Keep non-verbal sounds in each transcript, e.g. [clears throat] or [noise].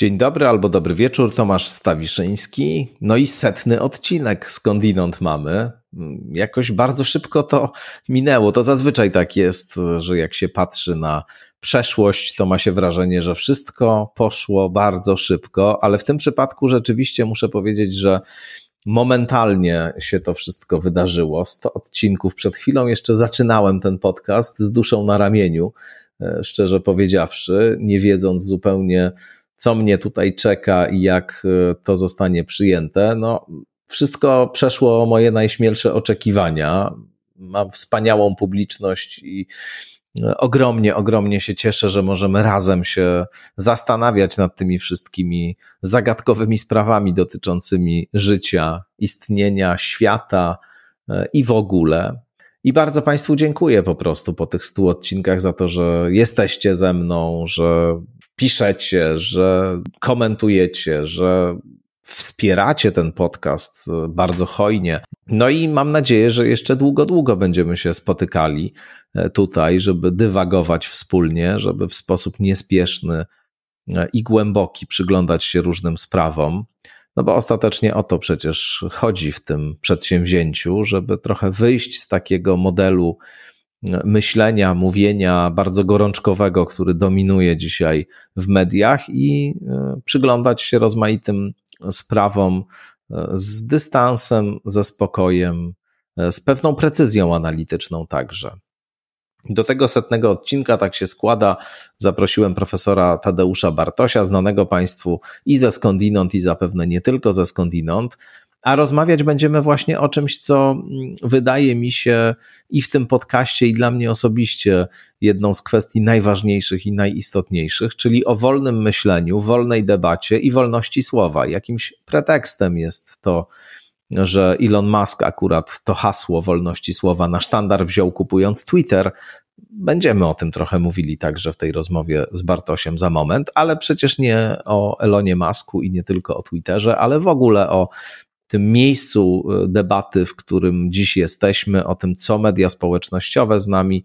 Dzień dobry albo dobry wieczór, Tomasz Stawiszyński. No i setny odcinek skądinąd mamy. Jakoś bardzo szybko to minęło. To zazwyczaj tak jest, że jak się patrzy na przeszłość, to ma się wrażenie, że wszystko poszło bardzo szybko, ale w tym przypadku rzeczywiście muszę powiedzieć, że momentalnie się to wszystko wydarzyło. 100 odcinków przed chwilą jeszcze zaczynałem ten podcast z duszą na ramieniu, e, szczerze powiedziawszy, nie wiedząc zupełnie, co mnie tutaj czeka i jak e, to zostanie przyjęte. No, wszystko przeszło moje najśmielsze oczekiwania. Mam wspaniałą publiczność i e, ogromnie, ogromnie się cieszę, że możemy razem się zastanawiać nad tymi wszystkimi zagadkowymi sprawami dotyczącymi życia, istnienia, świata e, i w ogóle. I bardzo Państwu dziękuję po prostu po tych stu odcinkach za to, że jesteście ze mną, że piszecie, że komentujecie, że wspieracie ten podcast bardzo hojnie. No i mam nadzieję, że jeszcze długo, długo będziemy się spotykali e, tutaj, żeby dywagować wspólnie, żeby w sposób niespieszny e, i głęboki przyglądać się różnym sprawom. No bo ostatecznie o to przecież chodzi w tym przedsięwzięciu, żeby trochę wyjść z takiego modelu myślenia, mówienia bardzo gorączkowego, który dominuje dzisiaj w mediach i e, przyglądać się rozmaitym sprawom e, z dystansem, ze spokojem, e, z pewną precyzją analityczną także. Do tego setnego odcinka tak się składa. Zaprosiłem profesora Tadeusza Bartosia, znanego Państwu i ze skądinąd, i zapewne nie tylko ze skądinąd. A rozmawiać będziemy właśnie o czymś, co mm, wydaje mi się i w tym podcaście, i dla mnie osobiście jedną z kwestii najważniejszych i najistotniejszych, czyli o wolnym myśleniu, wolnej debacie i wolności słowa. Jakimś pretekstem jest to, że Elon Musk akurat to hasło wolności słowa na sztandar wziął kupując Twitter. Będziemy o tym trochę mówili także w tej rozmowie z Bartosiem za moment, ale przecież nie o Elonie Masku i nie tylko o Twitterze, ale w ogóle o tym miejscu e, debaty, w którym dziś jesteśmy, o tym, co media społecznościowe z nami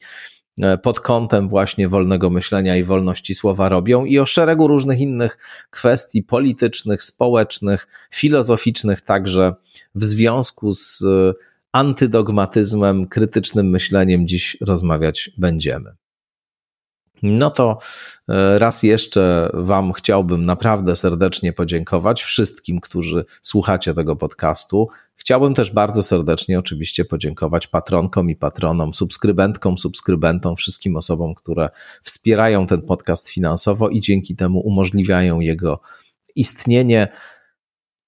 pod kątem właśnie wolnego myślenia i wolności słowa robią i o szeregu różnych innych kwestii politycznych, społecznych, filozoficznych, także w związku z e, antydogmatyzmem, krytycznym myśleniem dziś rozmawiać będziemy. No to e, raz jeszcze Wam chciałbym naprawdę serdecznie podziękować wszystkim, którzy słuchacie tego podcastu. Chciałbym też bardzo serdecznie oczywiście podziękować patronkom i patronom, subskrybentkom, subskrybentom, wszystkim osobom, które wspierają ten podcast finansowo i dzięki temu umożliwiają jego istnienie.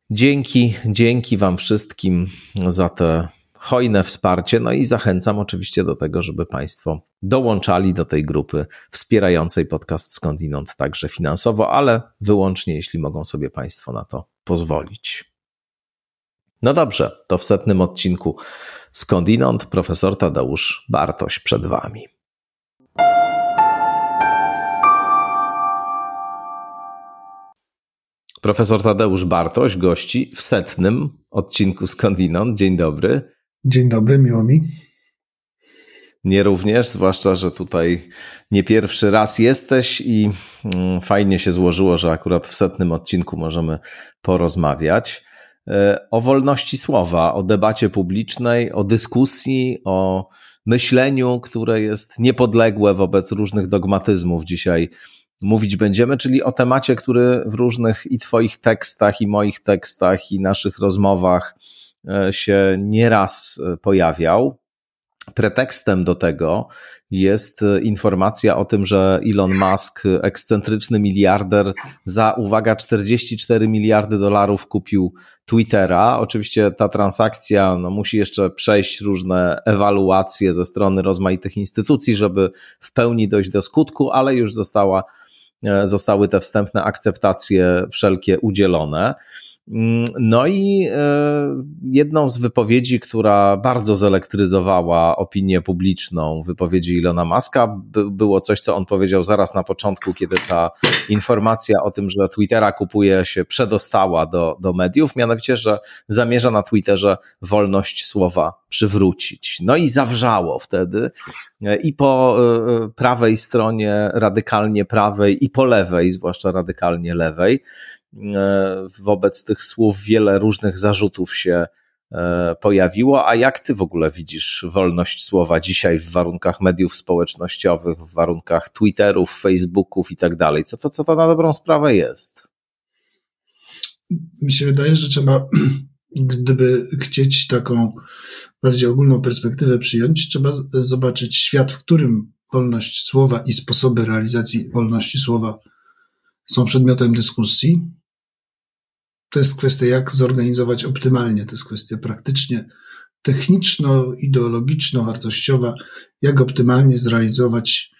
Dzięki, dzięki Wam wszystkim za te hojne wsparcie. No i zachęcam oczywiście do tego, żeby Państwo dołączali do tej grupy wspierającej podcast skądinąd także finansowo, ale wyłącznie jeśli mogą sobie Państwo na to pozwolić. No dobrze, to w setnym odcinku skądinąd profesor Tadeusz Bartoś przed Wami. Profesor Tadeusz Bartoś gości w setnym odcinku Skądinąd. Dzień dobry. Dzień dobry, miło mi. Nie również, zwłaszcza, że tutaj nie pierwszy raz jesteś i mm, fajnie się złożyło, że akurat w setnym odcinku możemy porozmawiać o wolności słowa, o debacie publicznej, o dyskusji, o myśleniu, które jest niepodległe wobec różnych dogmatyzmów. Dzisiaj mówić będziemy, czyli o temacie, który w różnych i Twoich tekstach, i moich tekstach, i naszych rozmowach E, się nieraz e, pojawiał. Pretekstem do tego jest e, informacja o tym, że Elon Musk, ekscentryczny miliarder, za uwaga 44 miliardy dolarów kupił Twittera. Oczywiście ta transakcja no, musi jeszcze przejść różne ewaluacje ze strony rozmaitych instytucji, żeby w pełni dojść do skutku, ale już została, zostały te wstępne akceptacje wszelkie udzielone. Mm, no i e, jedną z wypowiedzi, która bardzo zelektryzowała opinię publiczną, wypowiedzi Ilona Maska, było coś, co on powiedział zaraz na początku, kiedy ta informacja o tym, że Twittera kupuje się, przedostała do, do mediów, mianowicie, że zamierza na Twitterze wolność słowa przywrócić. No i zawrzało wtedy e, i po e, prawej stronie radykalnie prawej, i po lewej, zwłaszcza radykalnie lewej. E, wobec tych słów wiele różnych zarzutów się e, pojawiło. A jak ty w ogóle widzisz wolność słowa dzisiaj w warunkach mediów społecznościowych, w warunkach Twitterów, Facebooków i tak dalej? Co to, co to na dobrą sprawę jest? Mi się wydaje, że trzeba, [clears throat] gdyby chcieć taką bardziej ogólną perspektywę przyjąć, trzeba zobaczyć świat, w którym wolność słowa i sposoby realizacji wolności słowa są przedmiotem dyskusji. To jest kwestia, jak zorganizować optymalnie. To jest kwestia praktycznie techniczno-ideologiczno-wartościowa, jak optymalnie zrealizować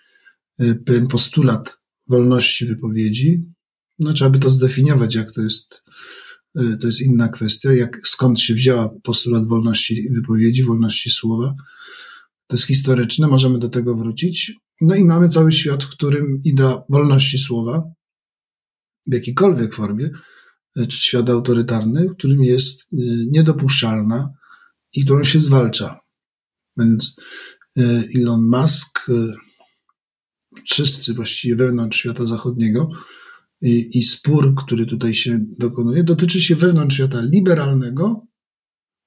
y, pewien postulat wolności wypowiedzi. No, trzeba by to zdefiniować, jak to jest, y, to jest inna kwestia, jak, skąd się wzięła postulat wolności wypowiedzi, wolności słowa. To jest historyczne, możemy do tego wrócić. No i mamy cały świat, w którym idea wolności słowa w jakiejkolwiek formie, e, świat autorytarny, w którym jest e, niedopuszczalna i którą się zwalcza. Więc e, Elon Musk, wszyscy właściwie wewnątrz świata zachodniego i, i spór, który tutaj się dokonuje, dotyczy się wewnątrz świata liberalnego,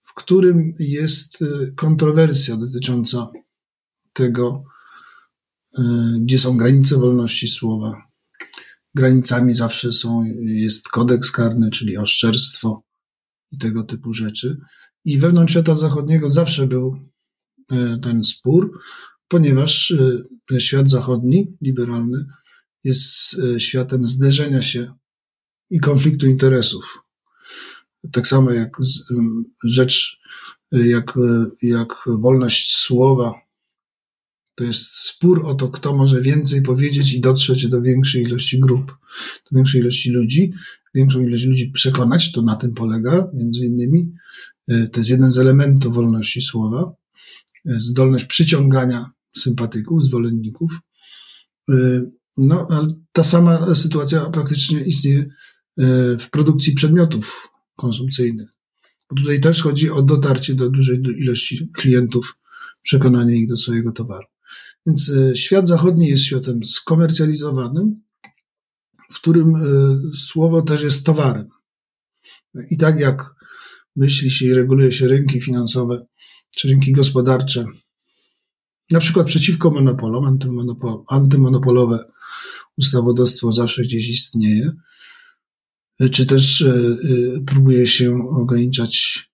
w którym jest kontrowersja dotycząca tego, gdzie są granice wolności słowa, granicami zawsze są, jest kodeks karny, czyli oszczerstwo i tego typu rzeczy. I wewnątrz świata zachodniego zawsze był e, ten spór, ponieważ e, świat zachodni, liberalny, jest e, światem zderzenia się i konfliktu interesów. Tak samo jak rzecz, jak, jak wolność słowa to jest spór o to, kto może więcej powiedzieć i dotrzeć do większej ilości grup, do większej ilości ludzi, większą ilość ludzi przekonać, to na tym polega między innymi. E, to jest jeden z elementów wolności słowa, e, zdolność przyciągania sympatyków, zwolenników. E, no, ale ta sama sytuacja praktycznie istnieje w produkcji przedmiotów konsumpcyjnych. Bo tutaj też chodzi o dotarcie do dużej ilości klientów, przekonanie ich do swojego towaru. Więc e, świat zachodni jest światem skomercjalizowanym, w którym e, słowo też jest towarem. I tak jak myśli się i reguluje się rynki finansowe czy rynki gospodarcze, na przykład przeciwko monopolom, antymonopol, antymonopolowe ustawodawstwo zawsze gdzieś istnieje, czy też e, próbuje się ograniczać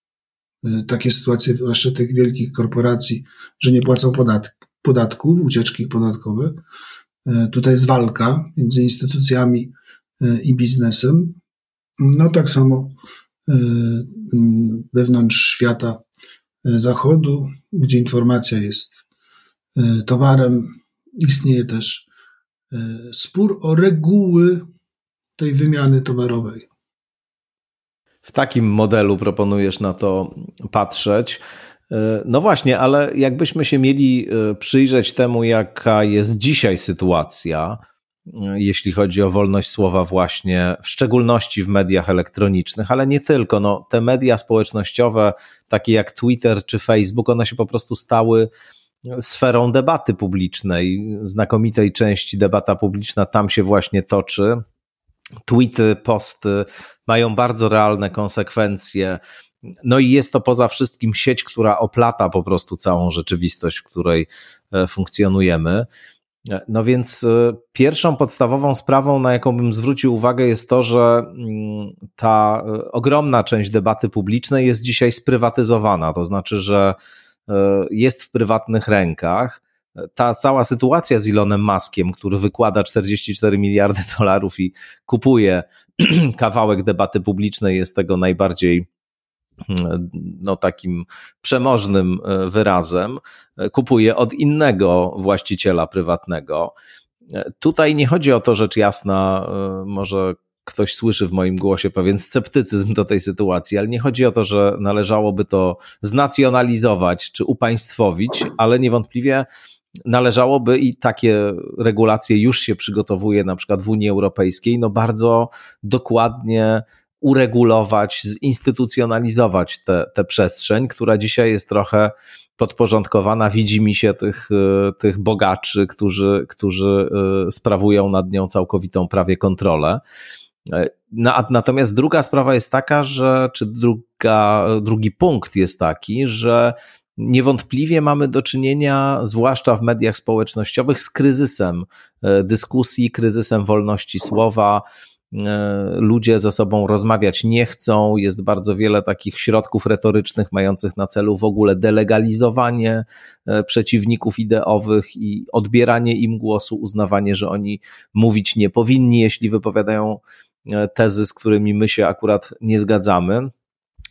takie sytuacje, zwłaszcza tych wielkich korporacji, że nie płacą podatki podatków, ucieczki podatkowe. E, tutaj jest walka między instytucjami e, i biznesem. No tak samo e, wewnątrz świata zachodu, gdzie informacja jest towarem, istnieje też spór o reguły tej wymiany towarowej. W takim modelu proponujesz na to patrzeć. E, no właśnie, ale jakbyśmy się mieli e, przyjrzeć temu, jaka jest dzisiaj sytuacja, e, jeśli chodzi o wolność słowa, właśnie w szczególności w mediach elektronicznych, ale nie tylko. No, te media społecznościowe, takie jak Twitter czy Facebook, one się po prostu stały sferą debaty publicznej. Znakomitej części debata publiczna tam się właśnie toczy. Tweety, posty mają bardzo realne konsekwencje no i jest to poza wszystkim sieć, która oplata po prostu całą rzeczywistość, w której e, funkcjonujemy. E, no więc e, pierwszą podstawową sprawą, na jaką bym zwrócił uwagę, jest to, że mm, ta ogromna część debaty publicznej jest dzisiaj sprywatyzowana. To znaczy, że jest w prywatnych rękach. Ta cała sytuacja z Elonem Muskiem, który wykłada 44 miliardy dolarów i kupuje [clears throat] kawałek debaty publicznej, jest tego najbardziej no takim przemożnym e, wyrazem, e, kupuje od innego właściciela prywatnego. E, tutaj nie chodzi o to, rzecz jasna, może ktoś słyszy w moim głosie pewien sceptycyzm do tej sytuacji, ale nie chodzi o to, że należałoby to znacjonalizować czy upaństwowić, ale niewątpliwie należałoby i takie regulacje już się przygotowuje na przykład w Unii Europejskiej, no bardzo dokładnie uregulować, zinstytucjonalizować tę przestrzeń, która dzisiaj jest trochę podporządkowana, widzi mi się tych, e, tych bogaczy, którzy, którzy e, sprawują nad nią całkowitą prawie kontrolę. E, natomiast druga sprawa jest taka, że, czy druga, drugi punkt jest taki, że niewątpliwie mamy do czynienia, zwłaszcza w mediach społecznościowych, z kryzysem dyskusji, kryzysem wolności słowa, ludzie ze sobą rozmawiać nie chcą. Jest bardzo wiele takich środków retorycznych mających na celu w ogóle delegalizowanie e, przeciwników ideowych i odbieranie im głosu, uznawanie, że oni mówić nie powinni, jeśli wypowiadają e, tezy, z którymi my się akurat nie zgadzamy.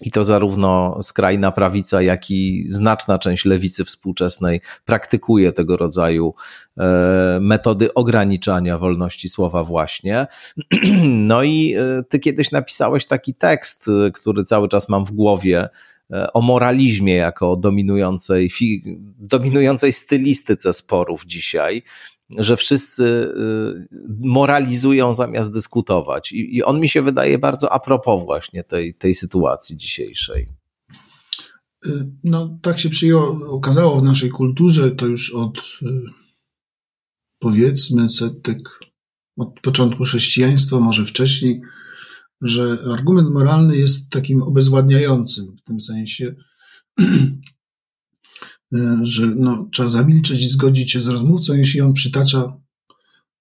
I to zarówno skrajna prawica, jak i znaczna część lewicy współczesnej praktykuje tego rodzaju e, metody ograniczania wolności słowa, właśnie. [clears throat] No i e, ty kiedyś napisałeś taki tekst, e, który cały czas mam w głowie, o moralizmie jako dominującej, dominującej stylistyce sporów dzisiaj że wszyscy y, moralizują zamiast dyskutować. I, I, on mi się wydaje bardzo a propos właśnie tej, tej sytuacji dzisiejszej. Y, no, tak się przyjęło, okazało w naszej kulturze, to już od y, powiedzmy setek, od początku chrześcijaństwa, może wcześniej, że argument moralny jest takim obezwładniającym w tym sensie, [clears throat] że no, trzeba zamilczeć i zgodzić się z rozmówcą, jeśli on przytacza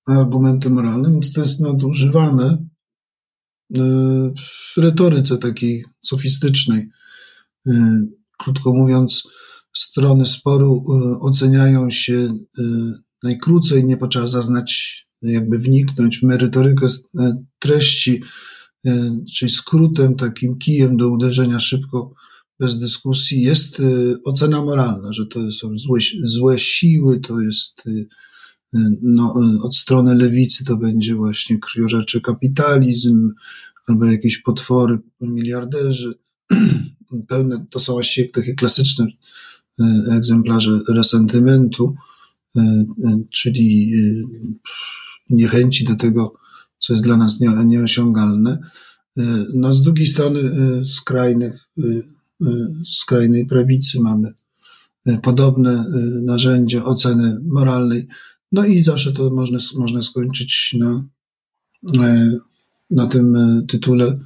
argumenty moralne, więc to jest nadużywane e, w retoryce takiej sofistycznej. E, krótko mówiąc, strony sporu oceniają się najkrócej, nie potrzeba zaznać, jakby wniknąć w merytorykę treści, czyli skrótem, takim kijem do uderzenia szybko bez dyskusji, jest y, ocena moralna, że to są złe, złe siły, to jest y, y, no, od strony lewicy to będzie właśnie krwiożerczy kapitalizm, albo jakieś potwory, miliarderzy. [clears throat] Pełne, to są właściwie takie klasyczne egzemplarze resentymentu, czyli niechęci do tego, co jest dla nas nieosiągalne. No, z drugiej strony skrajnych skrajnej prawicy mamy e, podobne e, narzędzia oceny moralnej. No i zawsze to można, można skończyć na, na tym tytule,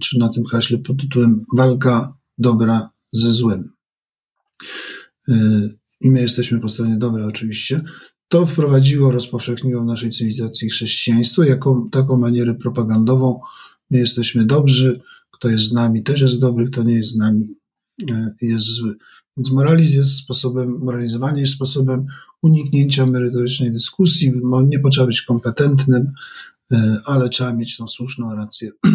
czy na tym haśle pod tytułem Walka dobra ze złem. I my jesteśmy po stronie dobra, oczywiście. To wprowadziło, rozpowszechniło w naszej cywilizacji chrześcijaństwo jako taką manierę propagandową. My jesteśmy dobrzy, kto jest z nami też jest dobry, kto nie jest z nami e, jest zły. Więc moralizm jest sposobem, moralizowanie jest sposobem uniknięcia merytorycznej dyskusji. Nie potrzeba być kompetentnym, e, ale trzeba mieć tą słuszną rację e,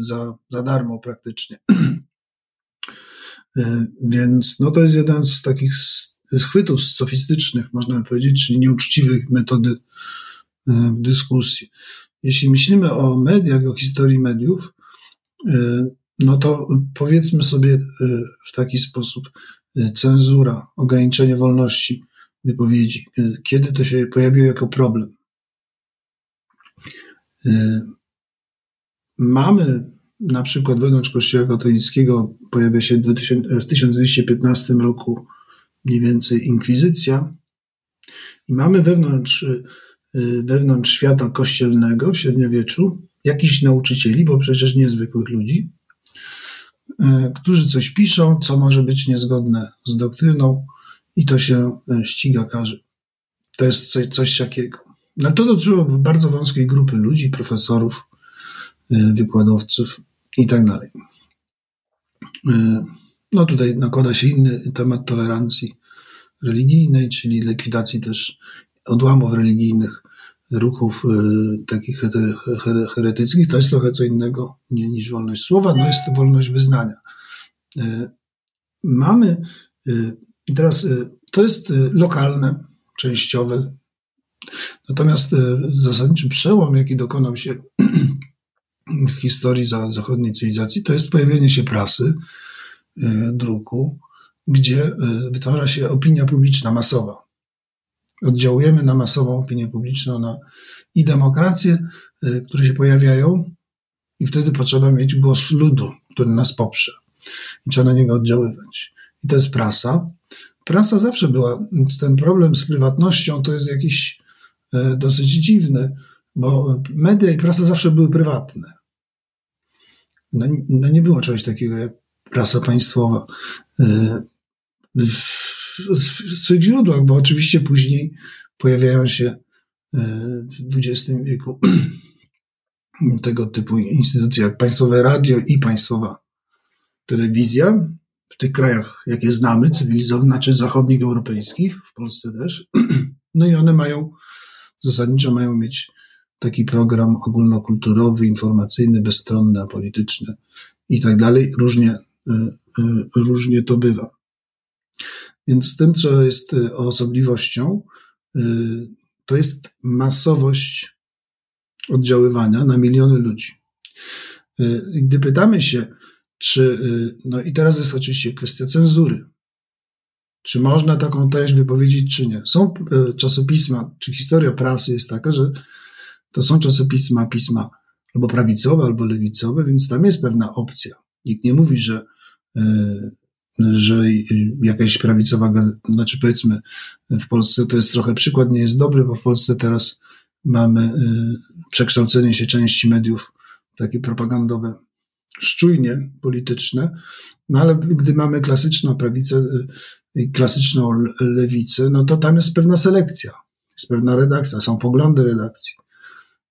za, za darmo praktycznie. Więc no to jest jeden z takich schwytów sofistycznych, można by powiedzieć, czyli nieuczciwych metody dyskusji. Jeśli myślimy o mediach, o historii mediów, no to powiedzmy sobie e, w taki sposób, e, cenzura, ograniczenie wolności wypowiedzi, kiedy to się pojawiło jako problem. Mamy na przykład wewnątrz Kościoła katolickiego pojawia się w 1215 roku mniej więcej inkwizycja i mamy wewnątrz, wewnątrz świata kościelnego w średniowieczu jakichś nauczycieli, bo przecież niezwykłych ludzi, e, którzy coś piszą, co może być niezgodne z doktryną i to się e, ściga każe. To jest coś, coś takiego. No to dotyczyło bardzo wąskiej grupy ludzi, profesorów, e, wykładowców i tak dalej. No tutaj nakłada się inny temat tolerancji religijnej, czyli likwidacji też odłamów religijnych ruchów y, takich heretyckich, to jest trochę co innego niż wolność słowa, no jest to wolność wyznania. Y, mamy, y, teraz to jest lokalne, częściowe, Natomiast zasadniczy przełom, jaki dokonał się [clears throat] w historii zachodniej cywilizacji, to jest pojawienie się prasy, druku, gdzie wytwarza się opinia publiczna masowa oddziałujemy na masową opinię publiczną, na i demokracje, y, które się pojawiają, i wtedy potrzeba mieć głos ludu, który nas poprze. I trzeba na niego oddziaływać. I to jest prasa. Prasa zawsze była, ten problem z prywatnością to jest jakiś y, dosyć dziwny, bo media i prasa zawsze były prywatne. No, no nie było czegoś takiego jak prasa państwowa. Y, w swych źródłach, bo oczywiście później pojawiają się e, w XX wieku [clears throat] tego typu instytucje jak państwowe radio i państwowa telewizja w tych krajach, jakie znamy, cywilizowanych, znaczy zachodnich europejskich, w Polsce też. [clears throat] No i one mają, zasadniczo mają mieć taki program ogólnokulturowy, informacyjny, bezstronny, apolityczny i tak dalej. Różnie, e, e, różnie to bywa. Więc tym, co jest y, osobliwością, y, to jest masowość oddziaływania na miliony ludzi. Y, gdy pytamy się, czy, no i teraz jest oczywiście kwestia cenzury. Czy można taką treść wypowiedzieć, czy nie? Są czasopisma, czy historia prasy jest taka, że to są czasopisma, pisma albo prawicowe, albo lewicowe, więc tam jest pewna opcja. Nikt nie mówi, że że jakaś prawicowa, znaczy powiedzmy w Polsce to jest trochę przykład, nie jest dobry, bo w Polsce teraz mamy y, przekształcenie się części mediów takie propagandowe, szczujnie polityczne, no ale gdy mamy klasyczną prawicę y, i klasyczną lewicę, no to tam jest pewna selekcja, jest pewna redakcja, są poglądy redakcji.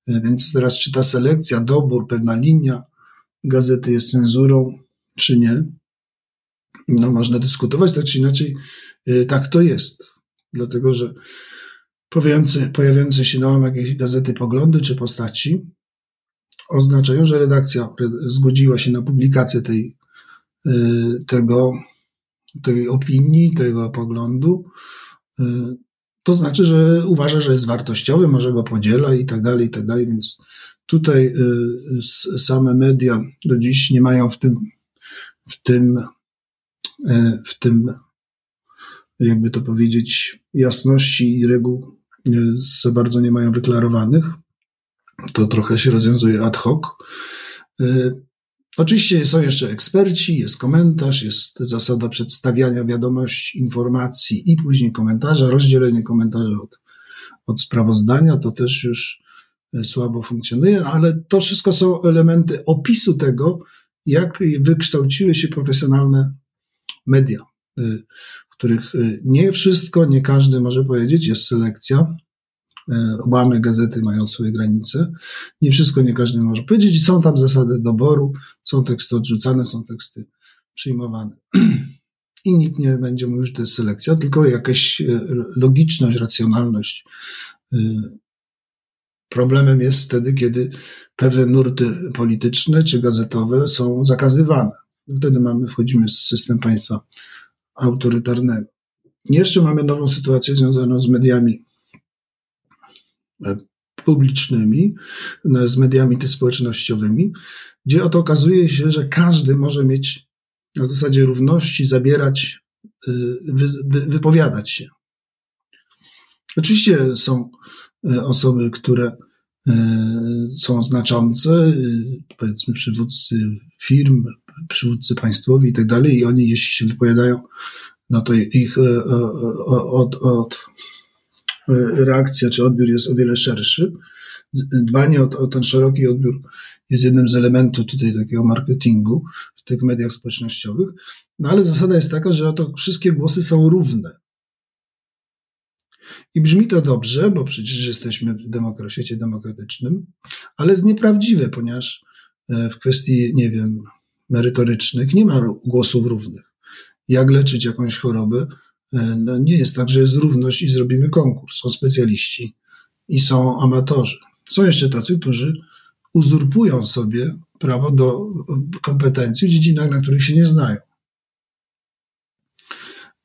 Y, więc teraz czy ta selekcja, dobór, pewna linia gazety jest cenzurą, czy nie, no można dyskutować, tak czy inaczej, y, tak to jest. Dlatego, że pojawiające, pojawiające się na jakieś gazety poglądy czy postaci oznaczają, że redakcja zgodziła się na publikację tej, y, tego, tej opinii, tego poglądu. Y, to znaczy, że uważa, że jest wartościowy, może go podziela i tak dalej, i tak dalej, więc tutaj same media do dziś nie mają w tym, w tym w tym, jakby to powiedzieć, jasności i reguł e, za bardzo nie mają wyklarowanych. To trochę się rozwiązuje ad hoc. E, oczywiście są jeszcze eksperci, jest komentarz, jest zasada przedstawiania wiadomości, informacji i później komentarza, rozdzielenie komentarza od, od sprawozdania, to też już słabo funkcjonuje, no ale to wszystko są elementy opisu tego, jak wykształciły się profesjonalne media, y, w których y, nie wszystko, nie każdy może powiedzieć, jest selekcja. Y, gazety mają swoje granice. Nie wszystko, nie każdy może powiedzieć i są tam zasady doboru, są teksty odrzucane, są teksty przyjmowane. [clears throat] I nikt nie będzie mówił, że to jest selekcja, tylko jakaś logiczność, racjonalność. Problemem jest wtedy, kiedy pewne nurty polityczne czy gazetowe są zakazywane. Wtedy mamy, wchodzimy w system państwa autorytarnego. Jeszcze mamy nową sytuację związaną z mediami e, publicznymi, no, z mediami te społecznościowymi, gdzie oto okazuje się, że każdy może mieć na zasadzie równości zabierać, e, wypowiadać się. Oczywiście są e, osoby, które są znaczące, powiedzmy przywódcy firm, przywódcy państwowi i tak dalej, i oni, jeśli się wypowiadają, no to ich e, e, od, od e, reakcja czy odbiór jest o wiele szerszy. Dbanie o, o ten szeroki odbiór jest jednym z elementów tutaj takiego marketingu w tych mediach społecznościowych. No ale zasada jest taka, że oto wszystkie głosy są równe. I brzmi to dobrze, bo przecież jesteśmy w demokra- świecie demokratycznym, ale jest nieprawdziwe, ponieważ w kwestii, nie wiem, merytorycznych nie ma głosów równych. Jak leczyć jakąś chorobę? E, no nie jest tak, że jest równość i zrobimy konkurs. Są specjaliści i są amatorzy. Są jeszcze tacy, którzy uzurpują sobie prawo do kompetencji w dziedzinach, na których się nie znają.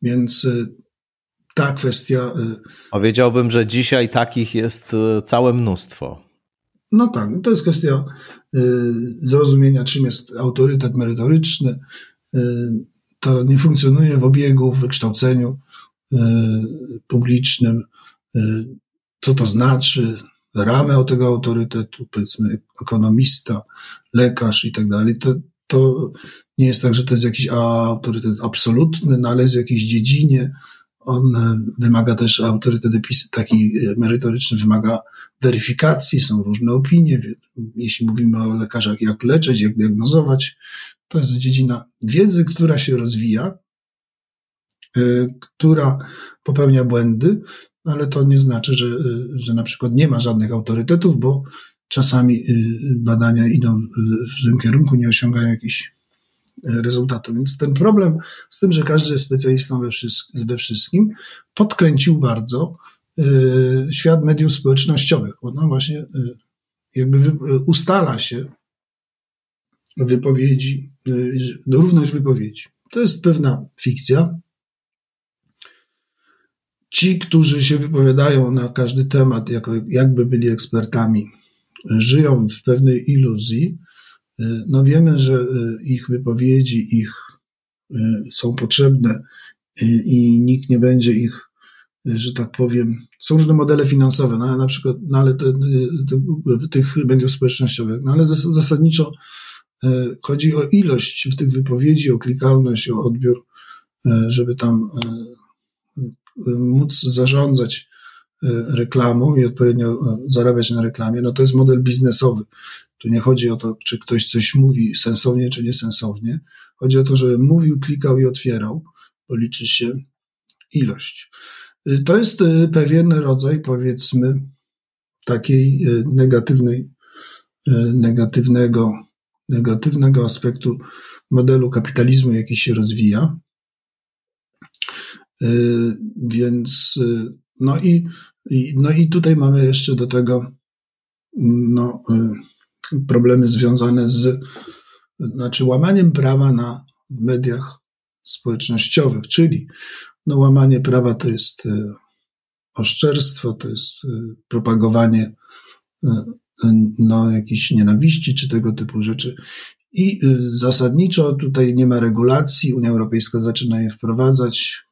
Więc e, ta kwestia. Powiedziałbym, że dzisiaj takich jest całe mnóstwo. No tak, to jest kwestia zrozumienia, czym jest autorytet merytoryczny. To nie funkcjonuje w obiegu, w wykształceniu publicznym. Co to znaczy? Ramę o tego autorytetu, powiedzmy ekonomista, lekarz i tak dalej. To, nie jest tak, że to jest jakiś autorytet absolutny, no ale w jakiejś dziedzinie. On e, wymaga też, autorytet taki merytoryczny wymaga weryfikacji, są różne opinie. Jeśli mówimy o lekarzach, jak leczyć, jak diagnozować, to jest dziedzina wiedzy, która się rozwija, e, która popełnia błędy, ale to nie znaczy, że, e, że na przykład nie ma żadnych autorytetów, bo czasami badania idą w złym kierunku, nie osiągają jakichś rezultatu. Więc ten problem z tym, że każdy jest specjalistą we, wszystkim, podkręcił bardzo y, świat mediów społecznościowych, bo no właśnie y, jakby ustala się wypowiedzi, równość wypowiedzi. To jest pewna fikcja. Ci, którzy się wypowiadają na każdy temat, jako, jakby byli ekspertami, żyją w pewnej iluzji, no wiemy, że y, ich wypowiedzi, ich y, są potrzebne i nikt nie będzie ich, że tak powiem, są różne modele finansowe, no, na przykład, no ale te, te, tych mediów społecznościowych, no ale zasadniczo chodzi o ilość w tych wypowiedzi, o klikalność, o odbiór, żeby tam móc zarządzać reklamą i odpowiednio zarabiać na reklamie, no to jest model biznesowy. Tu nie chodzi o to, czy ktoś coś mówi sensownie, czy niesensownie. Chodzi o to, żeby mówił, klikał i otwierał, bo liczy się ilość. Y, to jest y, pewien rodzaj, powiedzmy, takiej y, negatywnej, negatywnego, negatywnego aspektu modelu kapitalizmu, jaki się rozwija. Więc, no i, no i tutaj mamy jeszcze do tego, no, problemy związane z znaczy łamaniem prawa na mediach społecznościowych, czyli no, łamanie prawa to jest e, oszczerstwo, to jest e, propagowanie e, no, jakiejś nienawiści czy tego typu rzeczy. I zasadniczo tutaj nie ma regulacji, Unia Europejska zaczyna je wprowadzać.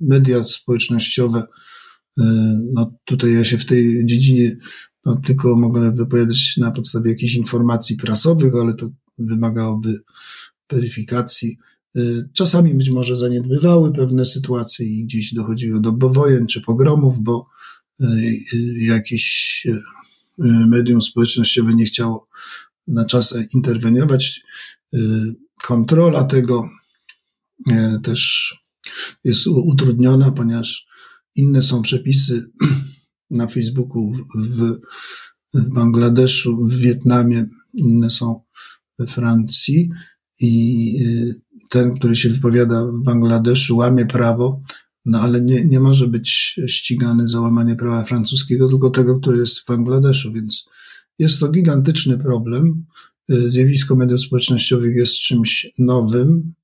Media społecznościowe, no tutaj ja się w tej dziedzinie no, tylko mogę wypowiadać na podstawie jakichś informacji prasowych, ale to wymagałoby weryfikacji. Y, czasami być może zaniedbywały pewne sytuacje i gdzieś dochodziło do wojen czy pogromów, bo y, y, jakieś medium społecznościowe nie chciało na czas interweniować. Kontrola tego też jest utrudniona, ponieważ inne są przepisy [clears throat] na Facebooku w, w Bangladeszu, w Wietnamie, inne są we Francji i y, ten, który się wypowiada w Bangladeszu, łamie prawo, no ale nie, nie może być ścigany za łamanie prawa francuskiego, tylko tego, które jest w Bangladeszu, więc jest to gigantyczny problem. Y, zjawisko mediów społecznościowych jest czymś nowym,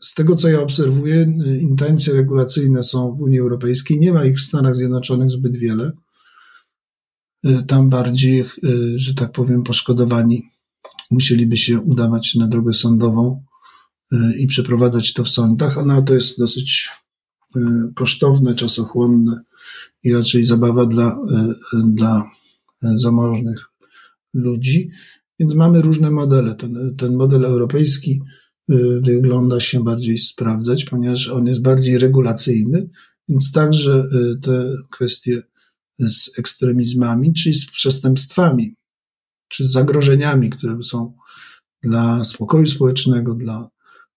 z tego, co ja obserwuję, intencje regulacyjne są w Unii Europejskiej. Nie ma ich w Stanach Zjednoczonych zbyt wiele. Tam bardziej, że tak powiem, poszkodowani musieliby się udawać na drogę sądową i przeprowadzać to w sądach, a na to jest dosyć kosztowne, czasochłonne i raczej zabawa dla, dla zamożnych ludzi. Więc mamy różne modele. Ten, ten model europejski Y, wygląda się bardziej sprawdzać, ponieważ on jest bardziej regulacyjny, więc także y, te kwestie z ekstremizmami, czyli z przestępstwami, czy z zagrożeniami, które są dla spokoju społecznego, dla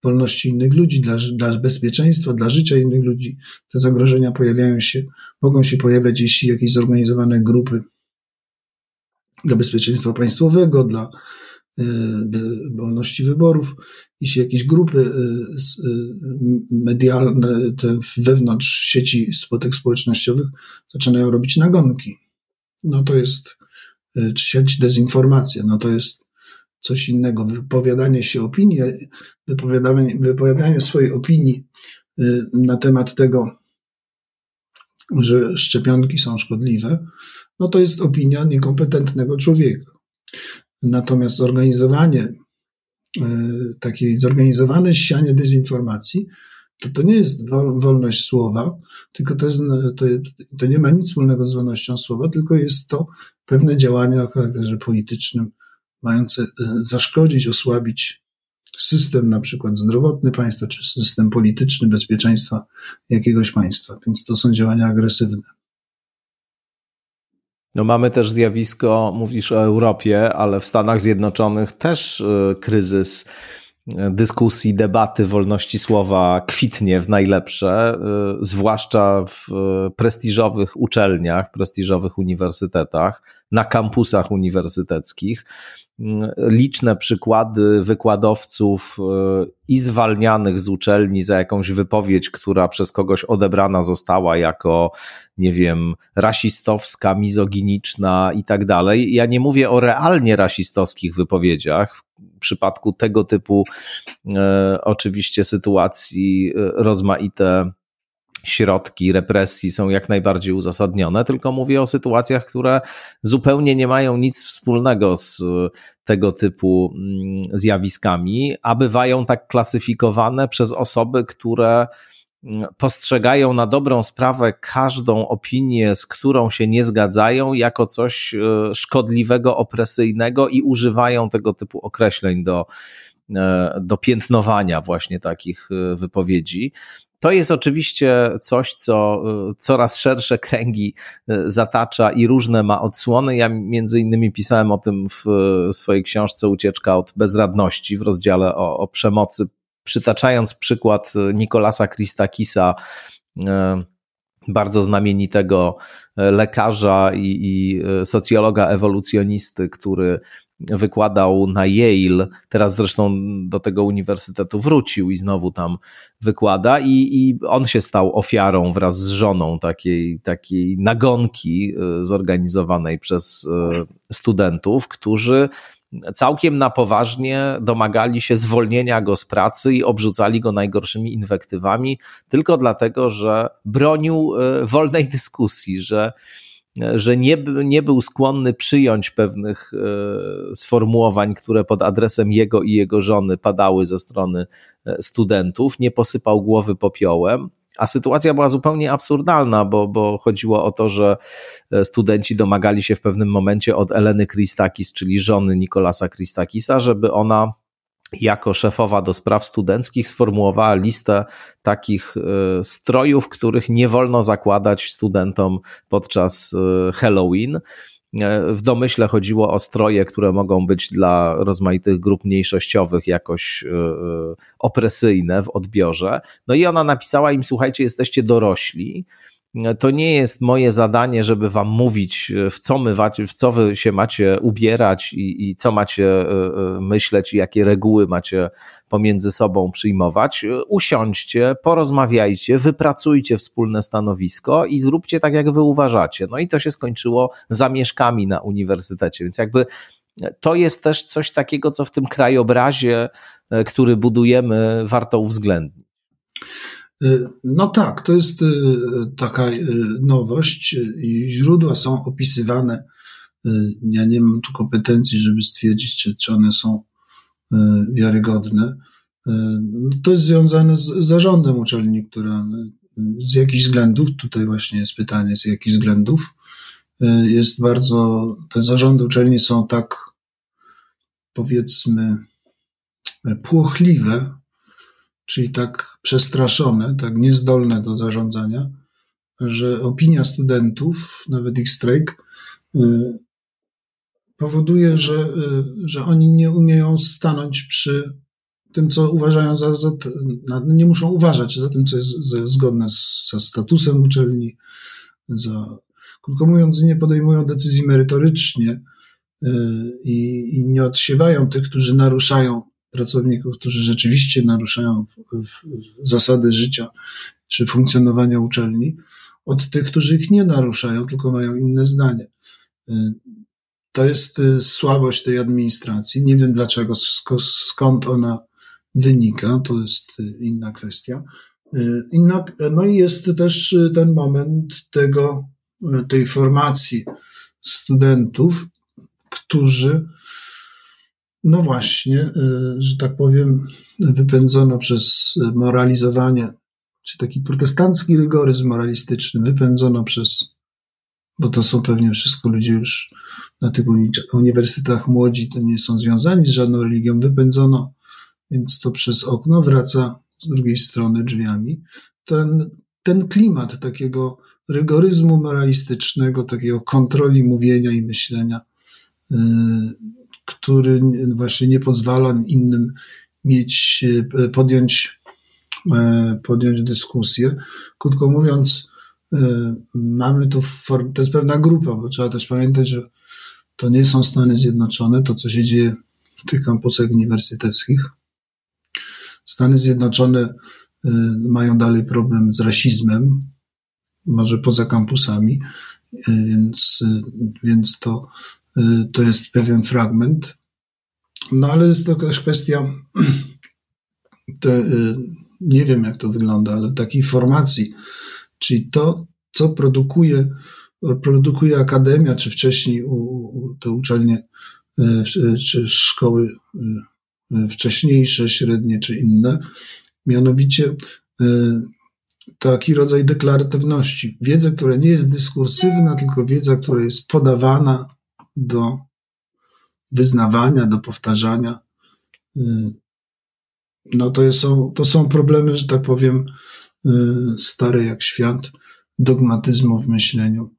wolności innych ludzi, dla, dla bezpieczeństwa, dla życia innych ludzi. Te zagrożenia pojawiają się, mogą się pojawiać, jeśli jakieś zorganizowane grupy dla bezpieczeństwa państwowego, dla Y, wolności wyborów, jeśli jakieś grupy y, y, medialne te wewnątrz sieci spotek społecznościowych zaczynają robić nagonki. No to jest sieć dezinformacja, no to jest coś innego. Wypowiadanie się opinii, wypowiadanie, wypowiadanie swojej opinii na temat tego, że szczepionki są szkodliwe, no to jest opinia niekompetentnego człowieka. Natomiast zorganizowanie, takie zorganizowane ścianie dezinformacji to, to nie jest wolność słowa, tylko to, jest, to, to nie ma nic wspólnego z wolnością słowa, tylko jest to pewne działania o charakterze politycznym, mające e, zaszkodzić, osłabić system na przykład zdrowotny państwa, czy system polityczny bezpieczeństwa jakiegoś państwa. Więc to są działania agresywne. No mamy też zjawisko, mówisz o Europie, ale w Stanach Zjednoczonych też e, kryzys dyskusji, debaty, wolności słowa kwitnie w najlepsze, y, zwłaszcza w y, prestiżowych uczelniach, prestiżowych uniwersytetach, na kampusach uniwersyteckich liczne przykłady wykładowców e, i zwalnianych z uczelni za jakąś wypowiedź, która przez kogoś odebrana została jako, nie wiem, rasistowska, mizoginiczna i tak dalej. Ja nie mówię o realnie rasistowskich wypowiedziach. W przypadku tego typu e, oczywiście sytuacji e, rozmaite środki represji są jak najbardziej uzasadnione, tylko mówię o sytuacjach, które zupełnie nie mają nic wspólnego z tego typu mm, zjawiskami, a bywają tak klasyfikowane przez osoby, które mm, postrzegają na dobrą sprawę każdą opinię, z którą się nie zgadzają, jako coś e, szkodliwego, opresyjnego i używają tego typu określeń do, e, do piętnowania właśnie takich e, wypowiedzi. To jest oczywiście coś, co y, coraz szersze kręgi y, zatacza i różne ma odsłony. Ja między innymi pisałem o tym w swojej książce Ucieczka od bezradności w rozdziale o, o przemocy, przytaczając przykład Nikolasa Christakisa, y, bardzo znamienitego lekarza i, i socjologa ewolucjonisty, który wykładał na Yale, teraz zresztą do tego uniwersytetu wrócił i znowu tam wykłada i, i on się stał ofiarą wraz z żoną takiej, takiej nagonki y, zorganizowanej przez y, studentów, którzy całkiem na poważnie domagali się zwolnienia go z pracy i obrzucali go najgorszymi inwektywami, tylko dlatego, że bronił y, wolnej dyskusji, że że nie, nie był skłonny przyjąć pewnych e, sformułowań, które pod adresem jego i jego żony padały ze strony e, studentów, nie posypał głowy popiołem. A sytuacja była zupełnie absurdalna, bo, bo chodziło o to, że e, studenci domagali się w pewnym momencie od Eleny Christakis, czyli żony Nikolasa Christakisa, żeby ona jako szefowa do spraw studenckich sformułowała listę takich e, strojów, których nie wolno zakładać studentom podczas e, Halloween. E, w domyśle chodziło o stroje, które mogą być dla rozmaitych grup mniejszościowych jakoś opresyjne w odbiorze. No i ona napisała im: Słuchajcie, jesteście dorośli to nie jest moje zadanie, żeby wam mówić, w co, my, w co wy się macie ubierać i, i co macie e, e, myśleć i jakie reguły macie pomiędzy sobą przyjmować. Usiądźcie, porozmawiajcie, wypracujcie wspólne stanowisko i zróbcie tak, jak wy uważacie. No i to się skończyło zamieszkami na uniwersytecie, więc jakby to jest też coś takiego, co w tym krajobrazie, e, który budujemy, warto uwzględnić. Y, no tak, to jest y, taka y, nowość i źródła są opisywane. Ja nie mam tu kompetencji, żeby stwierdzić, czy, one są wiarygodne. No, to jest związane z zarządem uczelni, która z jakichś względów, tutaj właśnie jest pytanie, z jakich względów, jest bardzo, te zarządy uczelni są tak, powiedzmy, płochliwe, czyli tak przestraszone, tak niezdolne do zarządzania, że opinia studentów, nawet ich strajk, y, powoduje, że, y, że oni nie umieją stanąć przy tym, co uważają za, za nie muszą uważać za tym, co jest zgodne ze statusem uczelni, za, krótko mówiąc, nie podejmują decyzji merytorycznie y, i nie odsiewają tych, którzy naruszają pracowników, którzy rzeczywiście naruszają zasady życia czy funkcjonowania uczelni, od tych, którzy ich nie naruszają, tylko mają inne zdanie. To jest y, słabość tej administracji. Nie wiem dlaczego, skąd ona wynika, to jest y, inna kwestia. No, no i jest też ten moment tego, tej formacji studentów, którzy, no właśnie, że tak powiem, wypędzono przez moralizowanie, czy taki protestancki rygoryzm moralistyczny, wypędzono przez, bo to są pewnie wszystko ludzie już na tych uniwersytetach młodzi, to nie są związani z żadną religią, wypędzono, więc to przez okno wraca z drugiej strony drzwiami. Ten, ten klimat takiego rygoryzmu moralistycznego, takiego kontroli mówienia i myślenia, yy, który właśnie nie pozwala innym mieć, yy, podjąć, yy, podjąć dyskusję. Krótko mówiąc, mamy tu, form, to jest pewna grupa, bo trzeba też pamiętać, że to nie są Stany Zjednoczone, to co się dzieje w tych kampusach uniwersyteckich. Stany Zjednoczone mają dalej problem z rasizmem, może poza kampusami, więc, więc to, to jest pewien fragment. No ale jest to też kwestia, [clears throat] te, nie wiem jak to wygląda, ale takiej formacji, czyli to, co produkuje, produkuje akademia, czy wcześniej u, u, te uczelnie, czy szkoły wcześniejsze, średnie, czy inne, mianowicie taki rodzaj deklaratywności. Wiedza, która nie jest dyskursywna, tylko wiedza, która jest podawana do wyznawania, do powtarzania. Y, no to są, to są problemy, że tak powiem, y, stare jak świat, dogmatyzmu w myśleniu.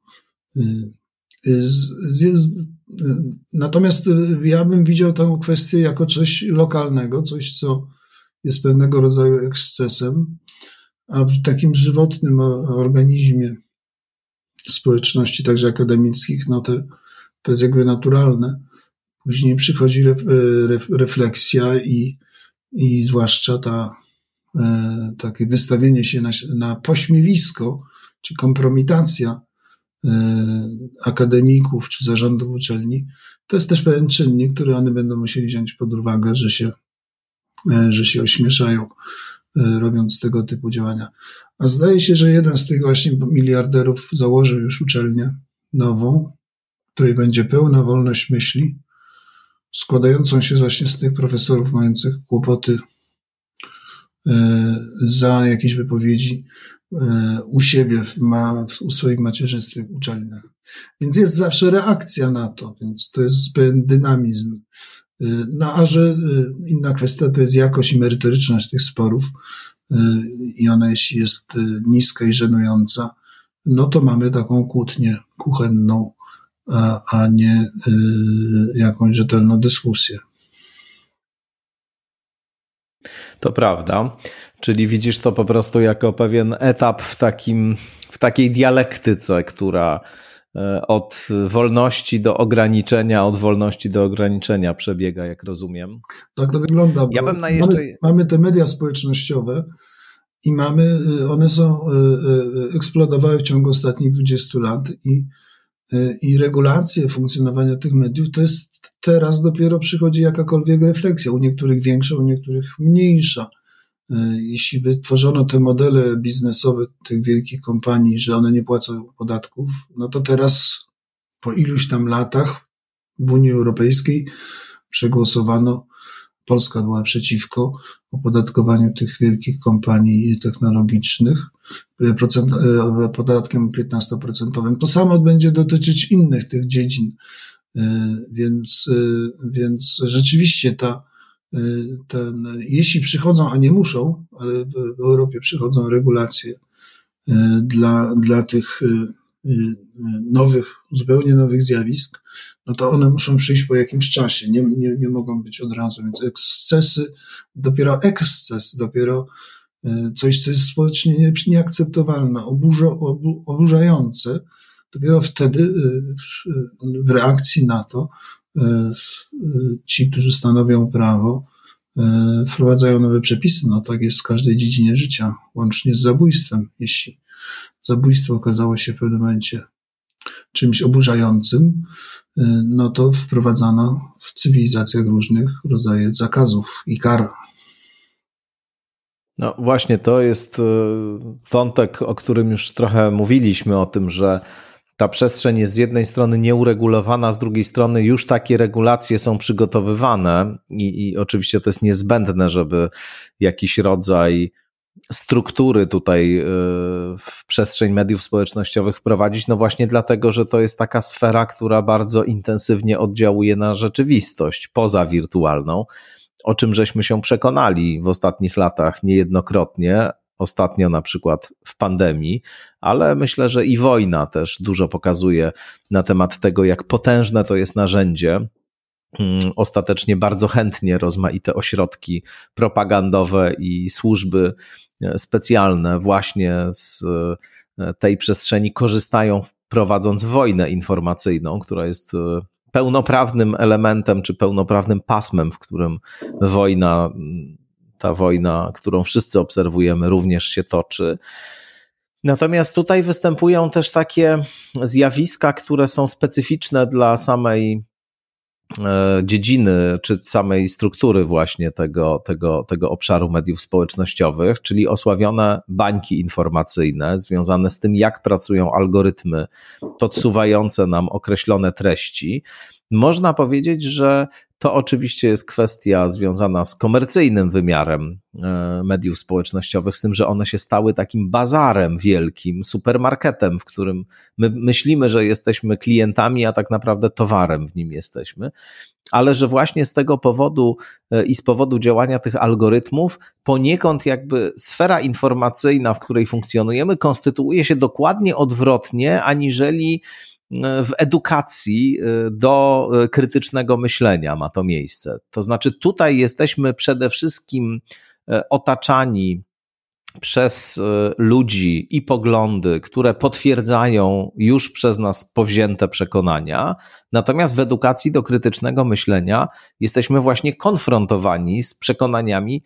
Y, natomiast ja bym widział tę kwestię jako coś lokalnego, coś, co jest pewnego rodzaju ekscesem, a w takim żywotnym organizmie społeczności, także akademickich, no to, to jest jakby naturalne. Później przychodzi ref, ref, refleksja i, i zwłaszcza ta, e, takie wystawienie się na, na pośmiewisko, czy kompromitacja e, akademików, czy zarządów uczelni, to jest też pewien czynnik, który one będą musieli wziąć pod uwagę, że się, e, że się ośmieszają. E, robiąc tego typu działania. A zdaje się, że jeden z tych właśnie miliarderów założył już uczelnię nową, której będzie pełna wolność myśli, składającą się właśnie z tych profesorów mających kłopoty e, za jakieś wypowiedzi e, u siebie, ma, u swoich macierzystych uczelniach. Więc jest zawsze reakcja na to, więc to jest pewien dynamizm. No a że inna kwestia to jest jakość i merytoryczność tych sporów i ona jeśli jest niska i żenująca, no to mamy taką kłótnię kuchenną, a, a nie jakąś rzetelną dyskusję. To prawda. Czyli widzisz to po prostu jako pewien etap w, takim, w takiej dialektyce, która E, od wolności do ograniczenia, od wolności do ograniczenia przebiega, jak rozumiem. Tak to wygląda. Ja bym na jeszcze... mamy, mamy te media społecznościowe i mamy, y, one są, y, y, eksplodowały w ciągu ostatnich 20 lat i, i regulacje funkcjonowania tych mediów to jest teraz dopiero przychodzi jakakolwiek refleksja, u niektórych większa, u niektórych mniejsza. E, jeśli wytworzono te modele biznesowe tych wielkich kompanii, że one nie płacą podatków, no to teraz po iluś tam latach w Unii Europejskiej przegłosowano, Polska była przeciwko opodatkowaniu tych wielkich kompanii technologicznych procent, e, podatkiem 15%. To samo będzie dotyczyć innych tych dziedzin. E, więc, więc rzeczywiście ta, ten, jeśli przychodzą, a nie muszą, ale w Europie przychodzą regulacje dla, dla tych nowych, zupełnie nowych zjawisk, no to one muszą przyjść po jakimś czasie, nie, nie, nie mogą być od razu, więc ekscesy, dopiero eksces, dopiero coś, co jest społecznie nieakceptowalne, oburza, obu, oburzające, dopiero wtedy w, w reakcji na to E, ci, którzy stanowią prawo, e, wprowadzają nowe przepisy. No tak jest w każdej dziedzinie życia, łącznie z zabójstwem. Jeśli zabójstwo okazało się w pewnym momencie czymś oburzającym, e, no to wprowadzano w cywilizacjach różnych rodzaje zakazów i kar. No właśnie, to jest wątek, o którym już trochę mówiliśmy, o tym, że ta przestrzeń jest z jednej strony nieuregulowana, z drugiej strony już takie regulacje są przygotowywane i, i oczywiście to jest niezbędne, żeby jakiś rodzaj struktury tutaj y, w przestrzeń mediów społecznościowych wprowadzić, no właśnie dlatego, że to jest taka sfera, która bardzo intensywnie oddziałuje na rzeczywistość poza wirtualną, o czym żeśmy się przekonali w ostatnich latach niejednokrotnie, ostatnio na przykład w pandemii, ale myślę, że i wojna też dużo pokazuje na temat tego, jak potężne to jest narzędzie. Mm, ostatecznie bardzo chętnie rozmaite ośrodki propagandowe i służby e, specjalne właśnie z e, tej przestrzeni korzystają, prowadząc wojnę informacyjną, która jest e, pełnoprawnym elementem czy pełnoprawnym pasmem, w którym wojna mm, ta wojna, którą wszyscy obserwujemy, również się toczy. Natomiast tutaj występują też takie zjawiska, które są specyficzne dla samej dziedziny, czy samej struktury właśnie tego, tego, tego obszaru mediów społecznościowych, czyli osławione bańki informacyjne związane z tym, jak pracują algorytmy podsuwające nam określone treści. Można powiedzieć, że to oczywiście jest kwestia związana z komercyjnym wymiarem e, mediów społecznościowych, z tym, że one się stały takim bazarem wielkim, supermarketem, w którym my myślimy, że jesteśmy klientami, a tak naprawdę towarem w nim jesteśmy. Ale że właśnie z tego powodu e, i z powodu działania tych algorytmów, poniekąd jakby sfera informacyjna, w której funkcjonujemy, konstytuuje się dokładnie odwrotnie, aniżeli w edukacji y, do y, krytycznego myślenia ma to miejsce. To znaczy, tutaj jesteśmy przede wszystkim y, otaczani przez ludzi i poglądy, które potwierdzają już przez nas powzięte przekonania. Natomiast w edukacji do krytycznego myślenia jesteśmy właśnie konfrontowani z przekonaniami,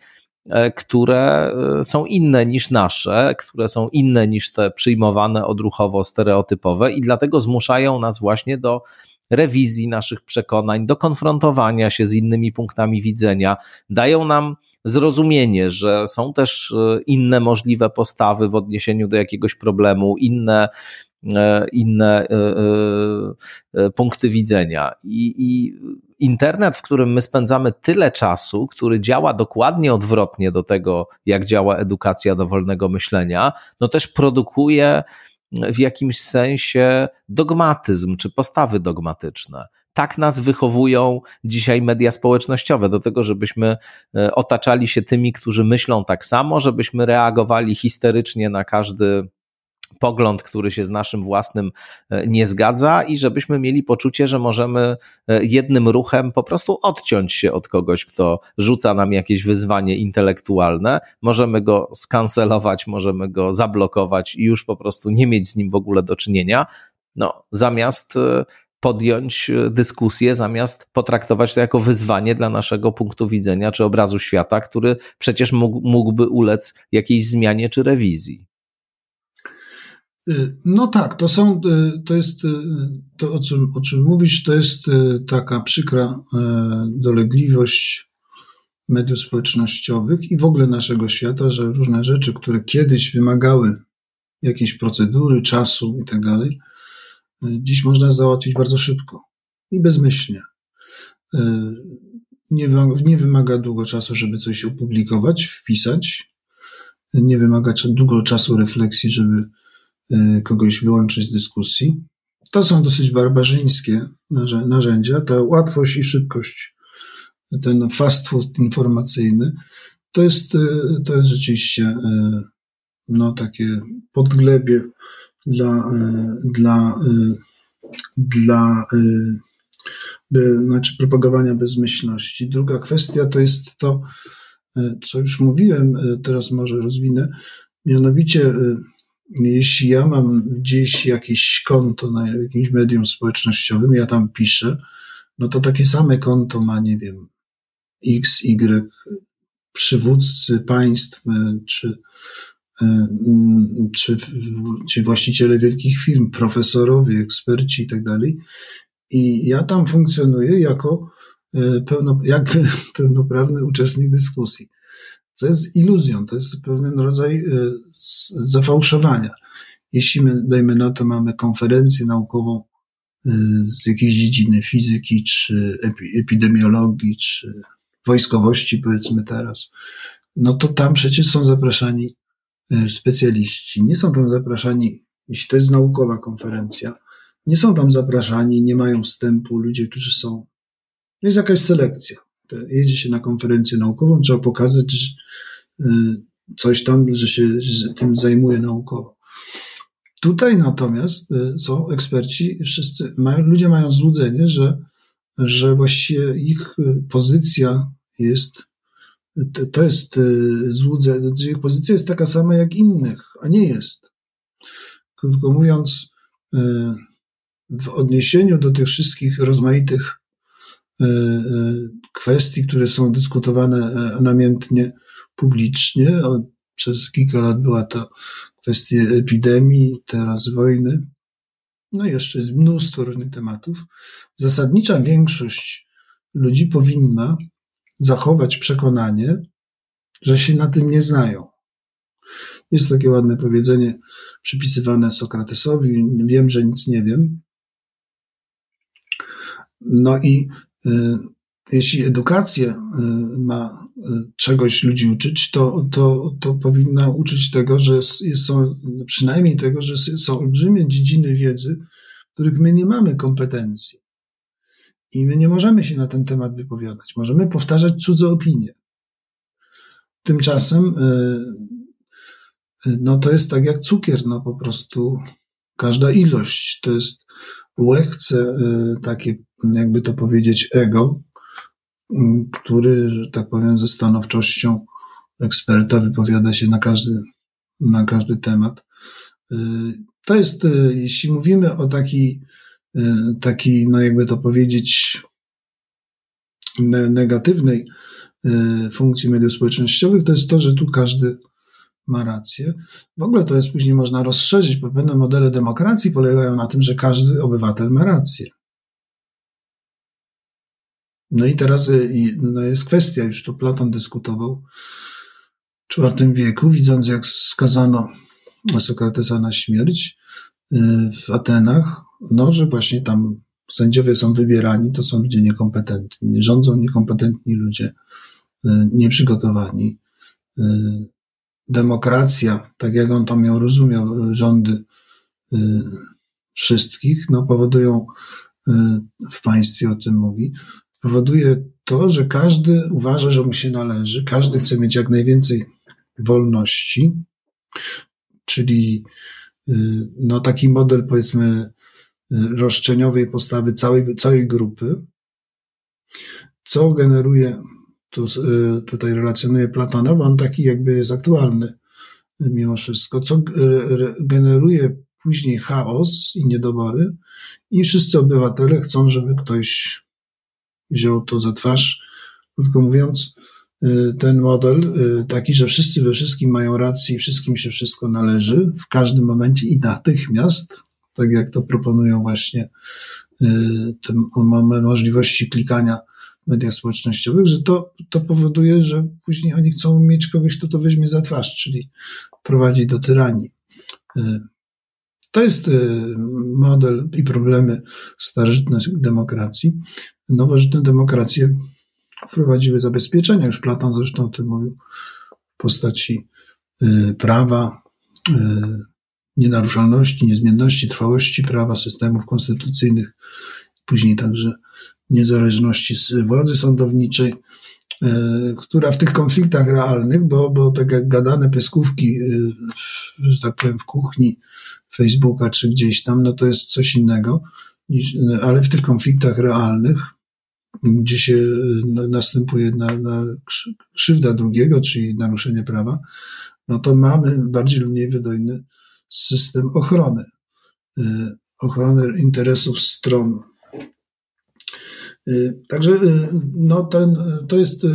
które e, są inne niż nasze, które są inne niż te przyjmowane odruchowo stereotypowe i dlatego zmuszają nas właśnie do rewizji naszych przekonań, do konfrontowania się z innymi punktami widzenia, dają nam zrozumienie, że są też e, inne możliwe postawy w odniesieniu do jakiegoś problemu, inne inne punkty widzenia. I, I internet, w którym my spędzamy tyle czasu, który działa dokładnie odwrotnie do tego, jak działa edukacja dowolnego myślenia, no też produkuje w jakimś sensie dogmatyzm czy postawy dogmatyczne. Tak nas wychowują dzisiaj media społecznościowe, do tego, żebyśmy e, otaczali się tymi, którzy myślą tak samo, żebyśmy reagowali histerycznie na każdy pogląd, który się z naszym własnym e, nie zgadza i żebyśmy mieli poczucie, że możemy e, jednym ruchem po prostu odciąć się od kogoś, kto rzuca nam jakieś wyzwanie intelektualne. Możemy go skancelować, możemy go zablokować i już po prostu nie mieć z nim w ogóle do czynienia. No, zamiast e, podjąć dyskusję, zamiast potraktować to jako wyzwanie dla naszego punktu widzenia czy obrazu świata, który przecież mógłby ulec jakiejś zmianie czy rewizji. Y, no tak, to są, y, to jest, y, to o czym, o czym mówisz, to jest taka przykra dolegliwość mediów społecznościowych i w ogóle naszego świata, że różne rzeczy, które kiedyś wymagały jakiejś procedury, czasu i tak dalej, dziś można załatwić bardzo szybko i bezmyślnie. Nie, nie wymaga długo czasu, żeby coś opublikować, wpisać. Nie wymaga długo czasu refleksji, żeby kogoś wyłączyć z dyskusji. To są dosyć barbarzyńskie narzędzia. Ta łatwość i szybkość, ten fast food informacyjny, to jest, y, to jest rzeczywiście y, no, takie podglebie dla, dla, dla znaczy propagowania bezmyślności. Druga kwestia to jest to, co już mówiłem, teraz może rozwinę, mianowicie jeśli ja mam gdzieś jakieś konto na jakimś medium społecznościowym, ja tam piszę, no to takie same konto ma, nie wiem, X, Y, przywódcy państw, e, czy, e, czy, czy właściciele wielkich firm, profesorowie, eksperci i tak dalej. I ja tam funkcjonuję jako e, pełno, jakby [laughs] pełnoprawny uczestnik dyskusji. Co jest iluzją, to jest pewien rodzaj zafałszowania. Jeśli my, dajmy na to, mamy konferencję naukową z jakiejś dziedziny fizyki, czy epidemiologii, czy wojskowości, powiedzmy teraz, no to tam przecież są zapraszani specjaliści. Nie są tam zapraszani, jeśli to jest naukowa konferencja, nie są tam zapraszani, nie mają wstępu ludzie, którzy są. Jest jakaś selekcja. Jedzie się na konferencję naukową, trzeba pokazać że, y, coś tam, że się że tym zajmuje naukowo. Tutaj natomiast y, są eksperci, wszyscy mają, ludzie mają złudzenie, że, że właściwie ich y, pozycja jest, to jest złudzenie, ich pozycja jest taka sama jak innych, a nie jest. Krótko mówiąc, w odniesieniu do tych wszystkich rozmaitych kwestii, które są dyskutowane e, namiętnie publicznie. Przez kilka lat była to kwestia epidemii, teraz wojny. No i jeszcze jest mnóstwo różnych tematów. Zasadnicza większość ludzi powinna zachować przekonanie, że się na tym nie znają. Jest takie ładne powiedzenie przypisywane Sokratesowi: Wiem, że nic nie wiem. No i jeśli edukacja y, ma y, czegoś ludzi uczyć, to, to, to powinna uczyć tego, że jest, są, przynajmniej tego, że są olbrzymie dziedziny wiedzy, których my nie mamy kompetencji. I my nie możemy się na ten temat wypowiadać. Możemy powtarzać cudze opinie. Tymczasem, no to jest tak jak cukier, no po prostu każda ilość to jest łechce takie jakby to powiedzieć, ego, mm, który, że tak powiem, ze stanowczością eksperta wypowiada się na każdy, na każdy temat. Y, to jest, y, jeśli mówimy o takiej, y, takiej, no jakby to powiedzieć, negatywnej funkcji mediów społecznościowych, to jest to, że tu każdy ma rację. W ogóle to jest później można rozszerzyć, bo pewne modele demokracji polegają na tym, że każdy obywatel ma rację. No i teraz y, no jest kwestia, już to Platon dyskutował w IV wieku, widząc jak skazano Sokratesa na śmierć y, w Atenach, no, że właśnie tam sędziowie są wybierani, to są ludzie niekompetentni, rządzą niekompetentni ludzie, y, nieprzygotowani. Demokracja, tak jak on to miał rozumiał, rządy wszystkich, no, powodują w państwie o tym mówi, powoduje to, że każdy uważa, że mu się należy, każdy chce mieć jak najwięcej wolności, czyli y, no, taki model, powiedzmy, y, roszczeniowej postawy całej, całej grupy, co generuje, tu, y, tutaj relacjonuje Platona, bo on taki jakby jest aktualny mimo wszystko, co generuje później chaos i niedobory i wszyscy obywatele chcą, żeby ktoś wziął to za twarz. Krótko mówiąc, y, ten model y, taki, że wszyscy we wszystkim mają rację i wszystkim się wszystko należy w każdym momencie i natychmiast, tak jak to proponują właśnie y, te możliwości klikania w mediach społecznościowych, że to, to powoduje, że później oni chcą mieć kogoś, kto to weźmie za twarz, czyli prowadzi do tyranii. To jest model i problemy starożytnej demokracji nowożytne demokracje wprowadziły zabezpieczenia. Już Platon zresztą o tym mówił w postaci y, prawa, y, nienaruszalności, niezmienności, trwałości prawa, systemów konstytucyjnych, później także niezależności władzy sądowniczej, y, która w tych konfliktach realnych, bo, bo tak jak gadane pieskówki, że tak powiem, w kuchni Facebooka czy gdzieś tam, no to jest coś innego, ale w tych konfliktach realnych gdzie się e, następuje na, na krzywda drugiego, czyli naruszenie prawa, no to mamy bardziej lub mniej wydajny system ochrony, e, ochrony interesów stron. E, także no ten, to, jest,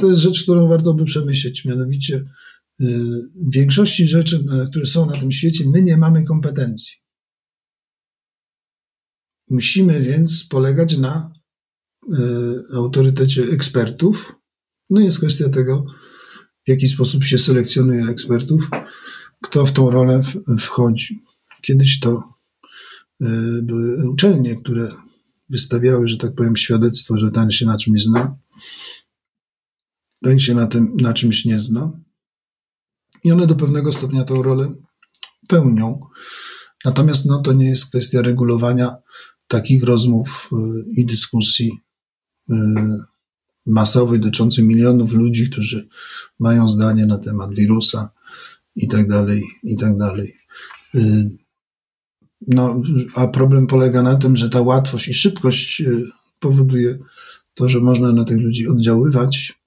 to jest rzecz, którą warto by przemyśleć, mianowicie w większości rzeczy, które są na tym świecie, my nie mamy kompetencji. Musimy więc polegać na E, autorytecie ekspertów, No jest kwestia tego, w jaki sposób się selekcjonuje ekspertów, kto w tą rolę wchodzi. Kiedyś to e, były uczelnie, które wystawiały, że tak powiem, świadectwo, że ten się na czymś zna, ten się na, tym, na czymś nie zna. I one do pewnego stopnia tą rolę pełnią. Natomiast no, to nie jest kwestia regulowania takich rozmów y, i dyskusji y, masowych dotyczących milionów ludzi, którzy mają zdanie na temat wirusa i tak dalej, i tak dalej. Y, no, a problem polega na tym, że ta łatwość i szybkość powoduje to, że można na tych ludzi oddziaływać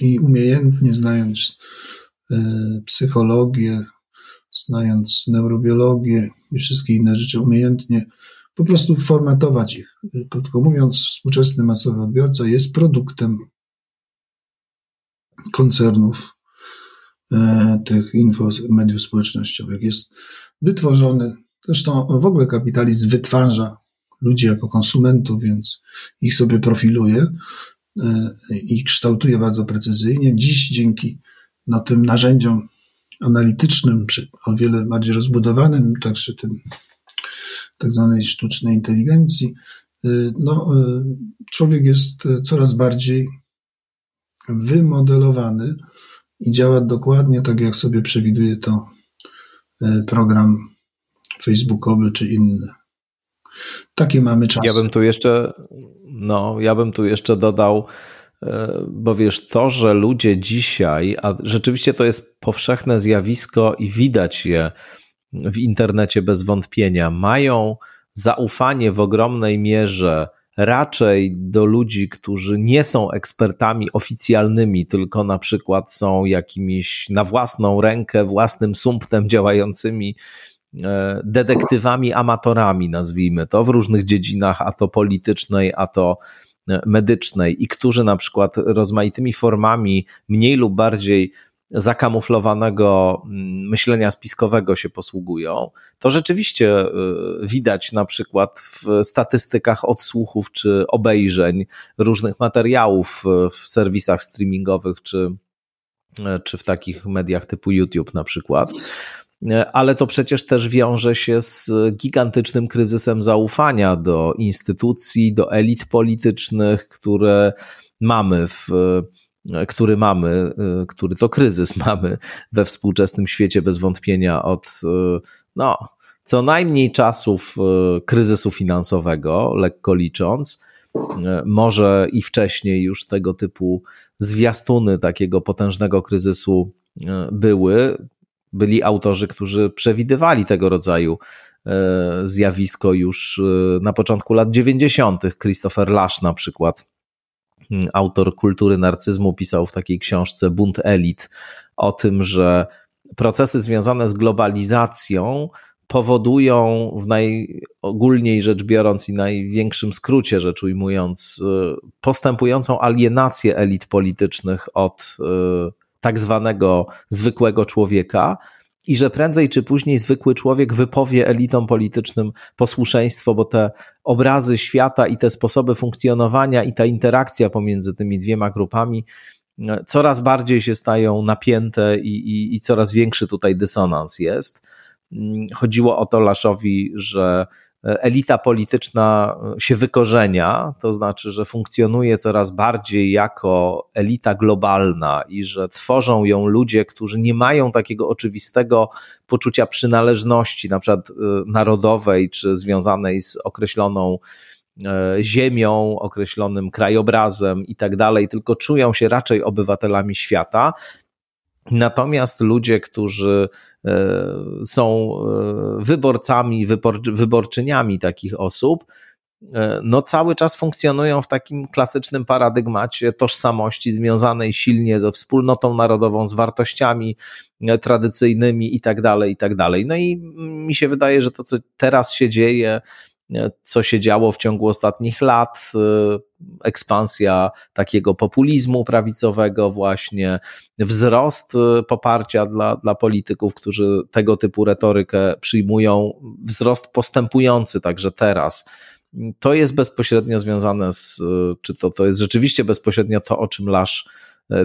i umiejętnie znając psychologię, znając neurobiologię i wszystkie inne rzeczy umiejętnie, po prostu formatować ich. Krótko mówiąc, współczesny masowy odbiorca jest produktem koncernów e, tych info, mediów społecznościowych. Jest wytworzony, zresztą w ogóle kapitalizm wytwarza ludzi jako konsumentów, więc ich sobie profiluje e, i kształtuje bardzo precyzyjnie. Dziś dzięki no, tym narzędziom analitycznym, o wiele bardziej rozbudowanym, także tym tak zwanej sztucznej inteligencji, y, no, y, człowiek jest coraz bardziej wymodelowany i działa dokładnie tak, jak sobie przewiduje to y, program facebookowy czy inny. Takie mamy czasy. Ja bym tu jeszcze, no, ja bym tu jeszcze dodał, bo wiesz, to, że ludzie dzisiaj, a rzeczywiście to jest powszechne zjawisko i widać je w internecie bez wątpienia, mają zaufanie w ogromnej mierze raczej do ludzi, którzy nie są ekspertami oficjalnymi, tylko na przykład są jakimiś na własną rękę, własnym sumptem działającymi e, detektywami, amatorami, nazwijmy to, w różnych dziedzinach, a to politycznej, a to medycznej i którzy na przykład rozmaitymi formami mniej lub bardziej zakamuflowanego mm, myślenia spiskowego się posługują, to rzeczywiście y, widać na przykład w statystykach odsłuchów czy obejrzeń różnych materiałów w serwisach streamingowych czy, czy w takich mediach typu YouTube na przykład, ale to przecież też wiąże się z gigantycznym kryzysem zaufania do instytucji, do elit politycznych, które mamy w który mamy, e, który to kryzys [laughs] mamy we współczesnym świecie bez wątpienia od no, co najmniej czasów kryzysu finansowego, lekko licząc, może i wcześniej już tego typu zwiastuny takiego potężnego kryzysu były byli autorzy, którzy przewidywali tego rodzaju e, zjawisko już e, na początku lat 90. Christopher Lash na przykład, autor kultury narcyzmu, pisał w takiej książce Bunt Elit o tym, że procesy związane z globalizacją powodują w najogólniej rzecz biorąc i największym skrócie rzecz ujmując e, postępującą alienację elit politycznych od tak zwanego zwykłego człowieka i że prędzej czy później zwykły człowiek wypowie elitom politycznym posłuszeństwo, bo te obrazy świata i te sposoby funkcjonowania i ta interakcja pomiędzy tymi dwiema grupami e, coraz bardziej się stają napięte i, i, i coraz większy tutaj dysonans jest. Mm, chodziło o to Laszowi, że elita polityczna się wykorzenia, to znaczy, że funkcjonuje coraz bardziej jako elita globalna i że tworzą ją ludzie, którzy nie mają takiego oczywistego poczucia przynależności, na przykład y, narodowej czy związanej z określoną e, ziemią, określonym krajobrazem i tak dalej, tylko czują się raczej obywatelami świata, Natomiast ludzie, którzy e, są e, wyborcami, wyborczyniami takich osób, e, no cały czas funkcjonują w takim klasycznym paradygmacie tożsamości związanej silnie ze wspólnotą narodową, z wartościami tradycyjnymi i tak dalej, i tak. No i mi się wydaje, że to, co teraz się dzieje, co się działo w ciągu ostatnich lat, y, ekspansja takiego populizmu prawicowego, właśnie wzrost y, poparcia dla, dla polityków, którzy tego typu retorykę przyjmują, wzrost postępujący także teraz. To jest bezpośrednio związane z, czy to, to jest rzeczywiście bezpośrednio to, o czym Lasz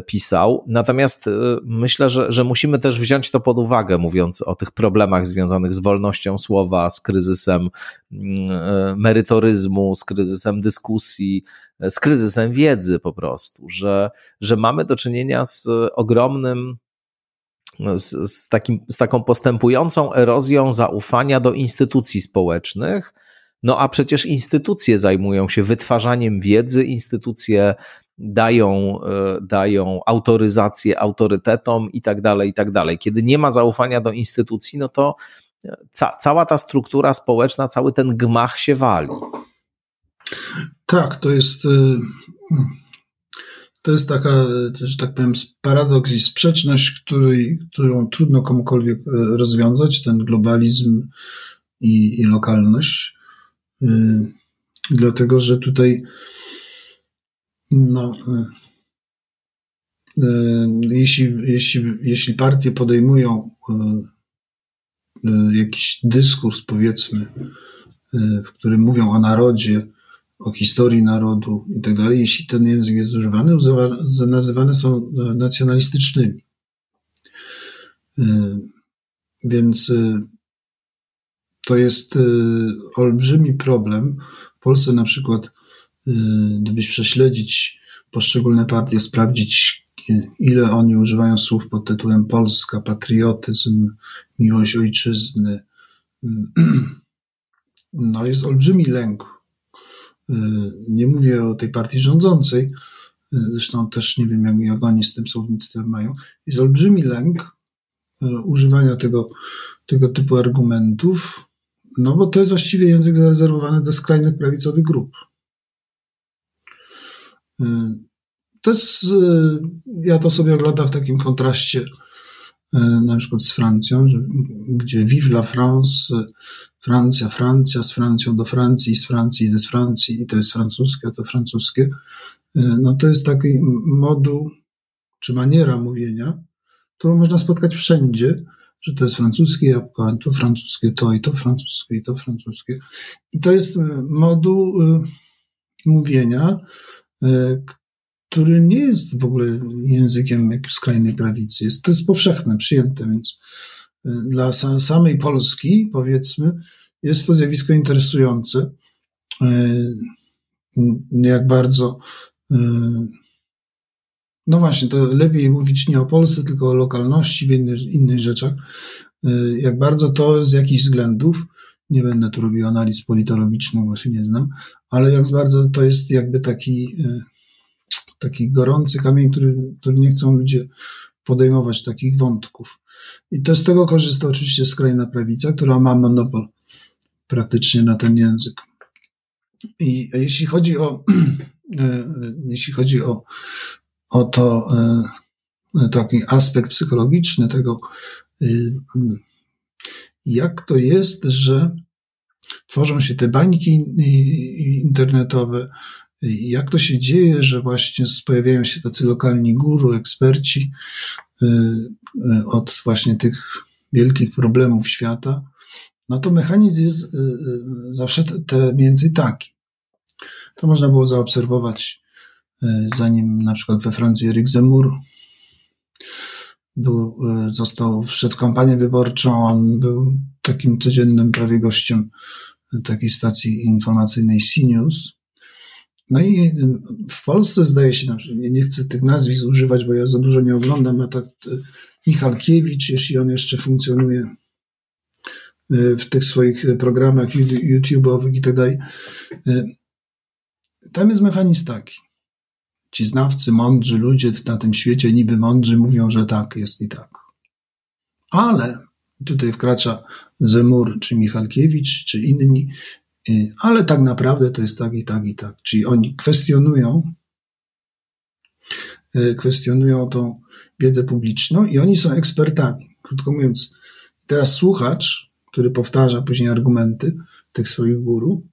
pisał. Natomiast e, myślę, że, że musimy też wziąć to pod uwagę, mówiąc o tych problemach związanych z wolnością słowa, z kryzysem mm, e, merytoryzmu, z kryzysem dyskusji, z kryzysem wiedzy po prostu, że, że mamy do czynienia z ogromnym z, z, takim, z taką postępującą erozją zaufania do instytucji społecznych, no a przecież instytucje zajmują się wytwarzaniem wiedzy, instytucje dają, e, dają autoryzację autorytetom i tak dalej, i tak dalej. Kiedy nie ma zaufania do instytucji, no to ca cała ta struktura społeczna, cały ten gmach się wali. Tak, to jest. E, to jest taka, że tak powiem, paradoks i sprzeczność, której, którą trudno komukolwiek e, rozwiązać, ten globalizm i, i lokalność. Dlatego, że tutaj no, e, e, jeśli, jeśli, jeśli partie podejmują e, jakiś dyskurs, powiedzmy, w którym mówią o narodzie, o historii narodu i tak dalej, jeśli ten język jest używany, nazywane są nacjonalistycznymi. Więc to jest olbrzymi problem. W Polsce na przykład Y, gdybyś prześledzić poszczególne partie, sprawdzić, ile oni używają słów pod tytułem Polska, patriotyzm, miłość ojczyzny. [clears throat] No, jest olbrzymi lęk. Y, nie mówię o tej partii rządzącej, y, zresztą też nie wiem, jak, jak oni z tym słownictwem mają. Jest olbrzymi lęk używania tego, tego typu argumentów, no bo to jest właściwie język zarezerwowany do skrajnych prawicowych grup. To jest, e, ja to sobie oglądam w takim kontraście e, na przykład z Francją, gdzie Vive la France, Francja, Francja, z Francją do Francji, z Francji idę z Francji i to jest francuskie, a to francuskie. E, no to jest taki moduł, czy maniera mówienia, którą można spotkać wszędzie, że to jest francuskie jabłko, to francuskie to i to francuskie i to francuskie. I to jest moduł mówienia, który nie jest w ogóle językiem skrajnej prawicy. Jest, to jest powszechne, przyjęte, więc e, dla samej Polski, powiedzmy, jest to zjawisko interesujące. E, jak bardzo. No właśnie, to lepiej mówić nie o Polsce, tylko o lokalności, w innych, innych rzeczach. Jak bardzo to z jakichś względów nie będę tu robił analiz politologicznych, bo się nie znam, ale jak bardzo to jest jakby taki, e, taki gorący kamień, który, który nie chcą ludzie podejmować takich wątków. I to z tego korzysta oczywiście skrajna prawica, która ma monopol praktycznie na ten język. I jeśli chodzi o, [clears throat] e, jeśli chodzi o, o to, e, taki aspekt psychologiczny tego, jak to jest, że tworzą się te bańki internetowe, jak to się dzieje, że właśnie pojawiają się tacy lokalni guru, eksperci y, y, od właśnie tych wielkich problemów świata, no to mechanizm jest y, zawsze te, więcej taki. To można było zaobserwować, zanim na przykład we Francji Eric Zemmour był, e, został, wszedł w kampanię wyborczą, on był takim codziennym prawie gościem takiej stacji informacyjnej CNews. No i e, w Polsce zdaje się, nie, nie chcę tych nazwisk używać, bo ja za dużo nie oglądam, a tak e, Michalkiewicz, jeśli on jeszcze funkcjonuje w tych swoich programach YouTube'owych i tak dalej. Tam jest mechanizm taki ci znawcy, mądrzy ludzie na tym świecie, niby mądrzy, mówią, że tak jest i tak. Ale tutaj wkracza Zemur, czy Michalkiewicz, czy inni, y, ale tak naprawdę to jest tak i tak i tak. Czyli oni kwestionują, y, kwestionują tą wiedzę publiczną i oni są ekspertami. Krótko mówiąc, teraz słuchacz, który powtarza później argumenty tych swoich guru,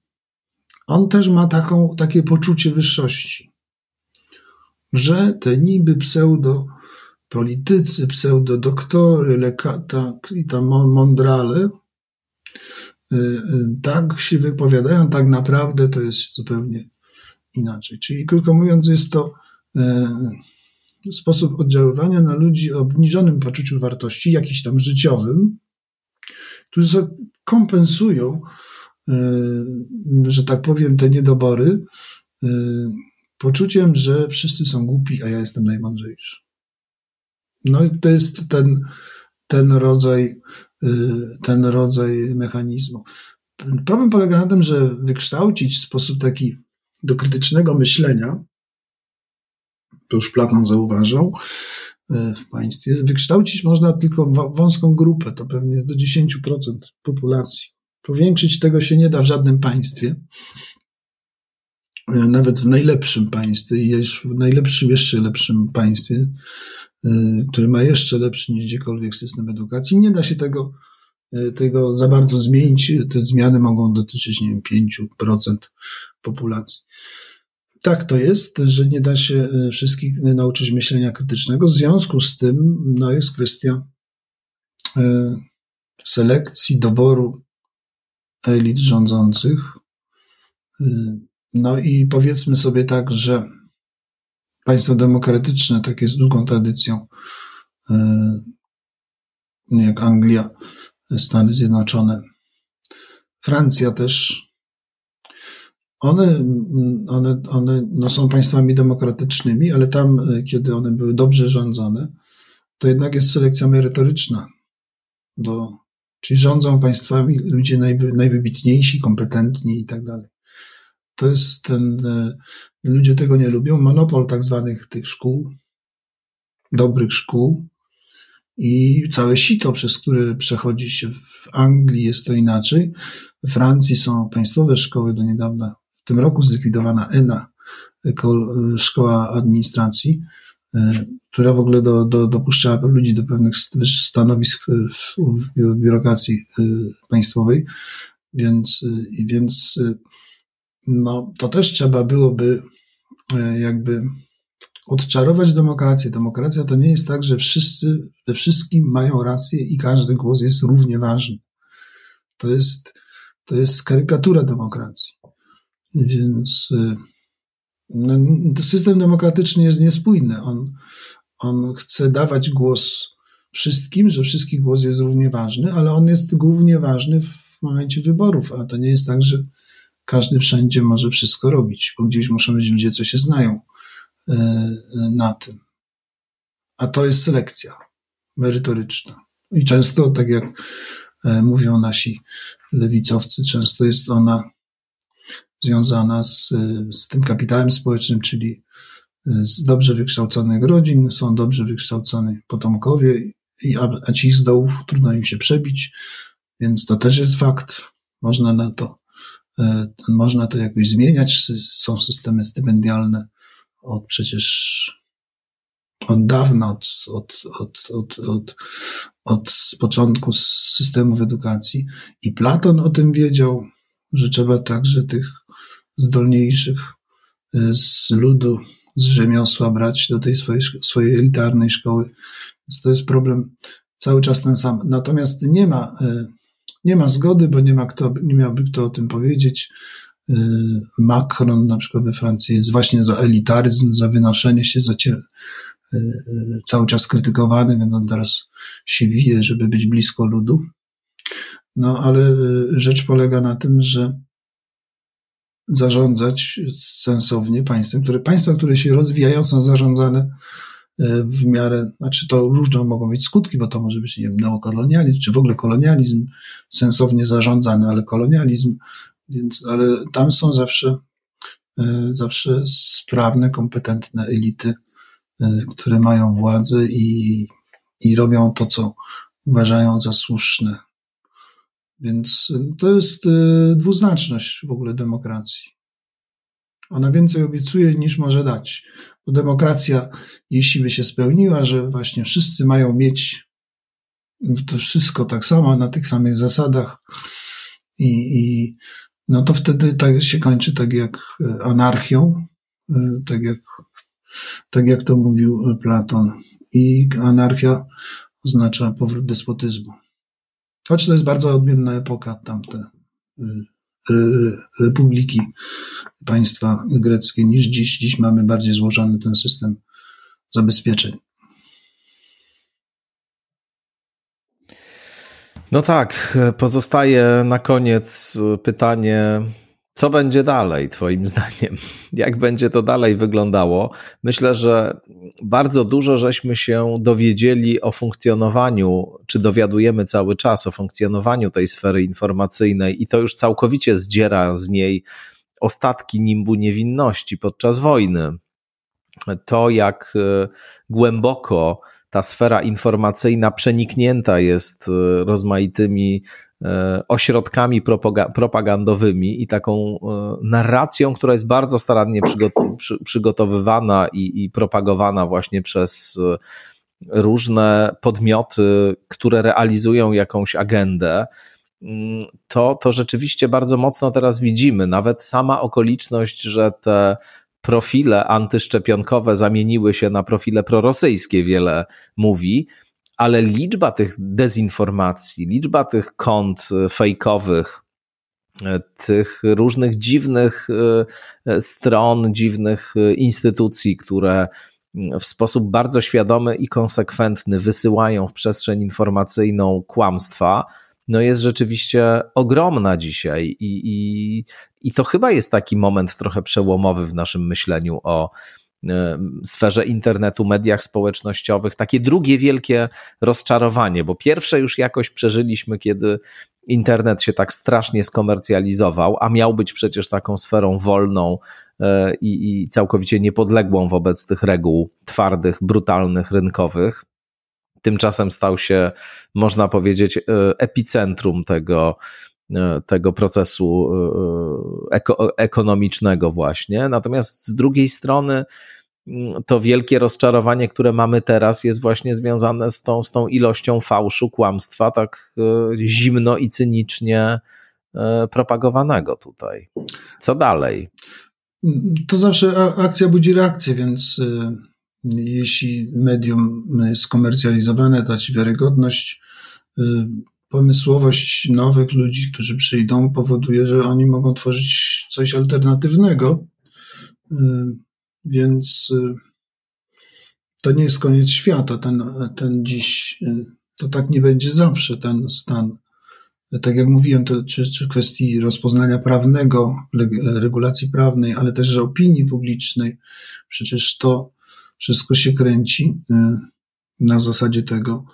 on też ma taką, takie poczucie wyższości że te niby pseudo politycy, pseudo doktory, lekata i tam mądrale tak się wypowiadają, tak naprawdę to jest zupełnie inaczej. Czyli krótko mówiąc, jest to sposób oddziaływania na ludzi o obniżonym poczuciu wartości, jakiś tam życiowym, którzy kompensują, że tak powiem, te niedobory poczuciem, że wszyscy są głupi, a ja jestem najmądrzejszy. No i to jest ten, ten rodzaj, y, ten rodzaj mechanizmu. Problem polega na tym, że wykształcić sposób taki do krytycznego myślenia, to już Platon zauważał y, w państwie, wykształcić można tylko wąską grupę, to pewnie do 10% populacji. Powiększyć tego się nie da w żadnym państwie nawet w najlepszym państwie, w najlepszym, jeszcze lepszym państwie, y, który ma jeszcze lepszy niż gdziekolwiek system edukacji, nie da się tego, y, tego za bardzo zmienić. Te zmiany mogą dotyczyć, nie wiem, 5% populacji. Tak to jest, że nie da się y, wszystkich nauczyć myślenia krytycznego. W związku z tym no, jest kwestia selekcji, doboru elit rządzących, no i powiedzmy sobie tak, że państwa demokratyczne, takie z długą tradycją, e, jak Anglia, Stany Zjednoczone, Francja też, one, one, one no są państwami demokratycznymi, ale tam, e, kiedy one były dobrze rządzone, to jednak jest selekcja merytoryczna. Do, czyli rządzą państwami ludzie najwy, najwybitniejsi, kompetentni i tak dalej. To jest ten, e, ludzie tego nie lubią, monopol tak zwanych tych szkół, dobrych szkół i całe sito, przez które przechodzi się w Anglii jest to inaczej. We Francji są państwowe szkoły do niedawna, w tym roku zlikwidowana ENA, Szkoła Administracji, e, która w ogóle do, do, dopuszczała ludzi do pewnych stanowisk w, w biurokracji e, państwowej. Więc, więc no to też trzeba byłoby e, jakby odczarować demokrację. Demokracja to nie jest tak, że wszyscy we wszystkim mają rację i każdy głos jest równie ważny. To jest, to jest karykatura demokracji. Więc e, no, system demokratyczny jest niespójny. On, on chce dawać głos wszystkim, że wszystkich głos jest równie ważny, ale on jest głównie ważny w momencie wyborów, a to nie jest tak, że każdy wszędzie może wszystko robić, bo gdzieś muszą być ludzie, co się znają e, na tym. A to jest selekcja merytoryczna. I często, tak jak e, mówią nasi lewicowcy, często jest ona związana z, z tym kapitałem społecznym, czyli z dobrze wykształconych rodzin, są dobrze wykształconi potomkowie, a, a ci z dołów trudno im się przebić, więc to też jest fakt. Można na to E, można to jakoś zmieniać. Są systemy stypendialne od przecież od dawna, od, od, od, od, od, od początku systemów edukacji. I Platon o tym wiedział, że trzeba także tych zdolniejszych e, z ludu, z rzemiosła brać do tej swojej, swojej elitarnej szkoły. Więc to jest problem cały czas ten sam. Natomiast nie ma e, nie ma zgody, bo nie ma kto, nie miałby kto o tym powiedzieć. Y, Macron na przykład we Francji jest właśnie za elitaryzm, za wynoszenie się, za y, y, cały czas krytykowany, więc on teraz się wije, żeby być blisko ludu. No ale rzecz polega na tym, że zarządzać sensownie państwem, które państwa, które się rozwijają, są zarządzane w miarę, znaczy to różne mogą być skutki, bo to może być, nie wiem, neokolonializm, czy w ogóle kolonializm sensownie zarządzany, ale kolonializm, więc, ale tam są zawsze, e, zawsze sprawne, kompetentne elity, e, które mają władzę i, i robią to, co uważają za słuszne. Więc to jest dwuznaczność w ogóle demokracji. Ona więcej obiecuje niż może dać. Bo demokracja, jeśli by się spełniła, że właśnie wszyscy mają mieć to wszystko tak samo, na tych samych zasadach, i, i no to wtedy tak się kończy tak jak anarchią, tak jak, tak jak to mówił Platon. I anarchia oznacza powrót despotyzmu. Choć to jest bardzo odmienna epoka, tamte republiki państwa greckie niż dziś. Dziś mamy bardziej złożony ten system zabezpieczeń. No tak, pozostaje na koniec pytanie, co będzie dalej, Twoim [laughs] zdaniem? Jak będzie to dalej wyglądało? Myślę, że bardzo dużo żeśmy się dowiedzieli o funkcjonowaniu, czy dowiadujemy cały czas o funkcjonowaniu tej sfery informacyjnej, i to już całkowicie zdziera z niej ostatki nimbu niewinności podczas wojny. To, jak e, głęboko ta sfera informacyjna przeniknięta jest e, rozmaitymi ośrodkami propagandowymi i taką e, narracją, która jest bardzo starannie przygotowywana i, i propagowana właśnie przez różne podmioty, które realizują jakąś agendę mm, to, to rzeczywiście bardzo mocno teraz widzimy. Nawet sama okoliczność, że te profile antyszczepionkowe zamieniły się na profile prorosyjskie, wiele mówi, ale liczba tych dezinformacji, liczba tych kont e, fejkowych, e, tych różnych dziwnych e, stron, dziwnych instytucji, które w sposób bardzo świadomy i konsekwentny wysyłają w przestrzeń informacyjną kłamstwa, no jest rzeczywiście ogromna dzisiaj i, i, i to chyba jest taki moment trochę przełomowy w naszym myśleniu o sferze internetu, mediach społecznościowych, takie drugie wielkie rozczarowanie, bo pierwsze już jakoś przeżyliśmy, kiedy internet się tak strasznie skomercjalizował, a miał być przecież taką sferą wolną e, i, i całkowicie niepodległą wobec tych reguł twardych, brutalnych, rynkowych. Tymczasem stał się, można powiedzieć, e, epicentrum tego, e, tego procesu e, eko, ekonomicznego, właśnie. Natomiast z drugiej strony, mm, to wielkie rozczarowanie, które mamy teraz, jest właśnie związane z tą, z tą ilością fałszu, kłamstwa, tak zimno i cynicznie propagowanego tutaj. Co dalej? To zawsze akcja budzi reakcję, więc jeśli medium jest komercjalizowane, traci wiarygodność, pomysłowość nowych ludzi, którzy przyjdą, powoduje, że oni mogą tworzyć coś alternatywnego. Y, więc y, to nie jest koniec świata. Ten, ten dziś, to tak nie będzie zawsze ten stan. Tak jak mówiłem, to czy, czy kwestii rozpoznania prawnego, regulacji prawnej, ale też opinii publicznej. Przecież to wszystko się kręci y, na zasadzie tego,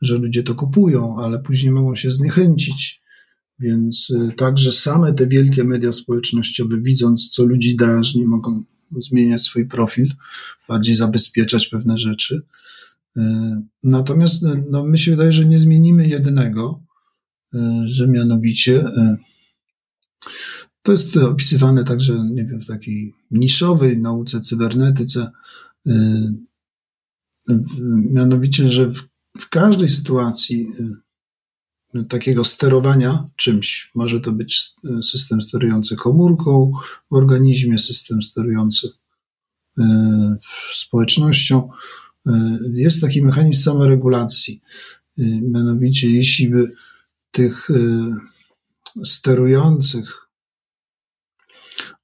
że ludzie to kupują, ale później mogą się zniechęcić. Więc y, także same te wielkie media społecznościowe, widząc, co ludzi drażni, mogą zmieniać swój profil, bardziej zabezpieczać pewne rzeczy. Y, natomiast no, my się wydaje, że nie zmienimy jedynego, że mianowicie to jest opisywane także, nie wiem, w takiej niszowej nauce, cybernetyce, Y, mianowicie, że w, w każdej sytuacji y, takiego sterowania czymś, może to być system sterujący komórką w organizmie, system sterujący y, społecznością, jest taki mechanizm samoregulacji. Mianowicie, jeśli by tych sterujących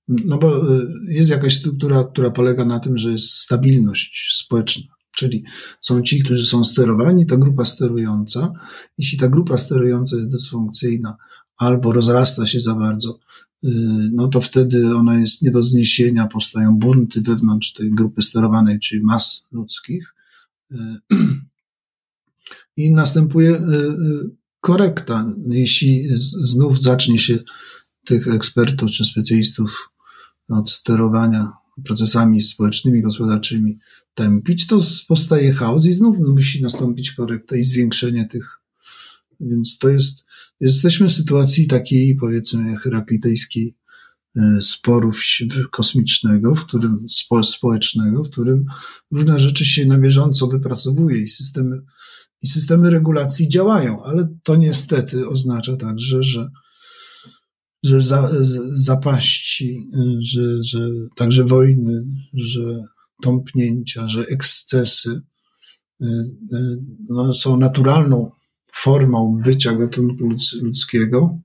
no bo y, jest jakaś struktura, która polega na tym, że jest stabilność społeczna. Czyli są ci, którzy są sterowani, ta grupa sterująca. Jeśli ta grupa sterująca jest dysfunkcyjna albo rozrasta się za bardzo, y, no to wtedy ona jest nie do zniesienia, powstają bunty wewnątrz tej grupy sterowanej, czyli mas ludzkich. Y, [clears throat] I następuje korekta. Jeśli znów zacznie się tych ekspertów czy specjalistów od sterowania procesami społecznymi, gospodarczymi tępić, to powstaje chaos i znów musi nastąpić korekta i zwiększenie tych. Więc to jest, jesteśmy w sytuacji takiej, powiedzmy, heraklitejskiej e, sporów kosmicznego, w którym, spo, społecznego, w którym różne rzeczy się na bieżąco wypracowuje i systemy, i systemy regulacji działają, ale to niestety oznacza także, że że za, zapaści, że, że także wojny, że tąpnięcia, że ekscesy y, y, no, są naturalną formą bycia gatunku ludzkiego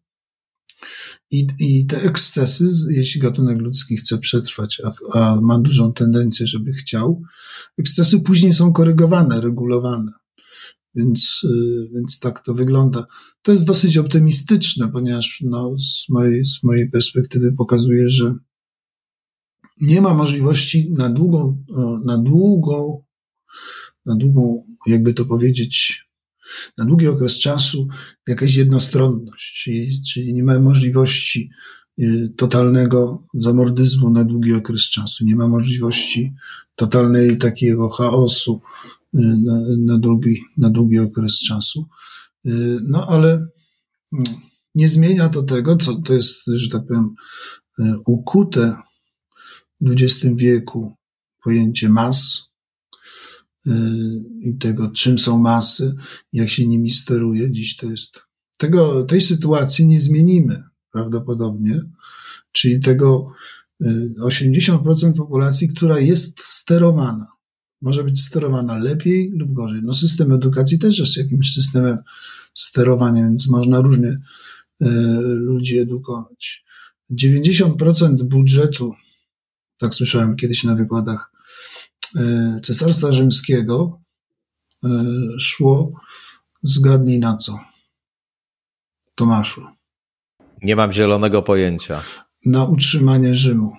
I, I te ekscesy, jeśli gatunek ludzki chce przetrwać, a, a ma dużą tendencję, żeby chciał, ekscesy później są korygowane, regulowane. Więc, y, więc tak to wygląda. To jest dosyć optymistyczne, ponieważ no, z, mojej, z mojej perspektywy pokazuje, że nie ma możliwości na długą, na długą, na długą, jakby to powiedzieć, na długi okres czasu jakaś jednostronność, czyli, czyli nie ma możliwości y, totalnego zamordyzmu na długi okres czasu, nie ma możliwości totalnej takiego chaosu y, na, na, długi, na długi okres czasu. No ale mm, nie zmienia to tego, co to jest, że tak powiem, ukute XX wieku pojęcie mas, Y, i tego, czym są masy, jak się nimi steruje. Dziś to jest. Tego, tej sytuacji nie zmienimy prawdopodobnie, czyli tego 80% y, populacji, która jest sterowana. Może być sterowana lepiej lub gorzej. No system edukacji też jest jakimś systemem sterowania, więc można różnie y, ludzi edukować. 90% budżetu, tak słyszałem kiedyś na wykładach E, Cesarstwa Rzymskiego e, szło, zgadnij na co, Tomaszu. Nie mam zielonego pojęcia. Na utrzymanie Rzymu.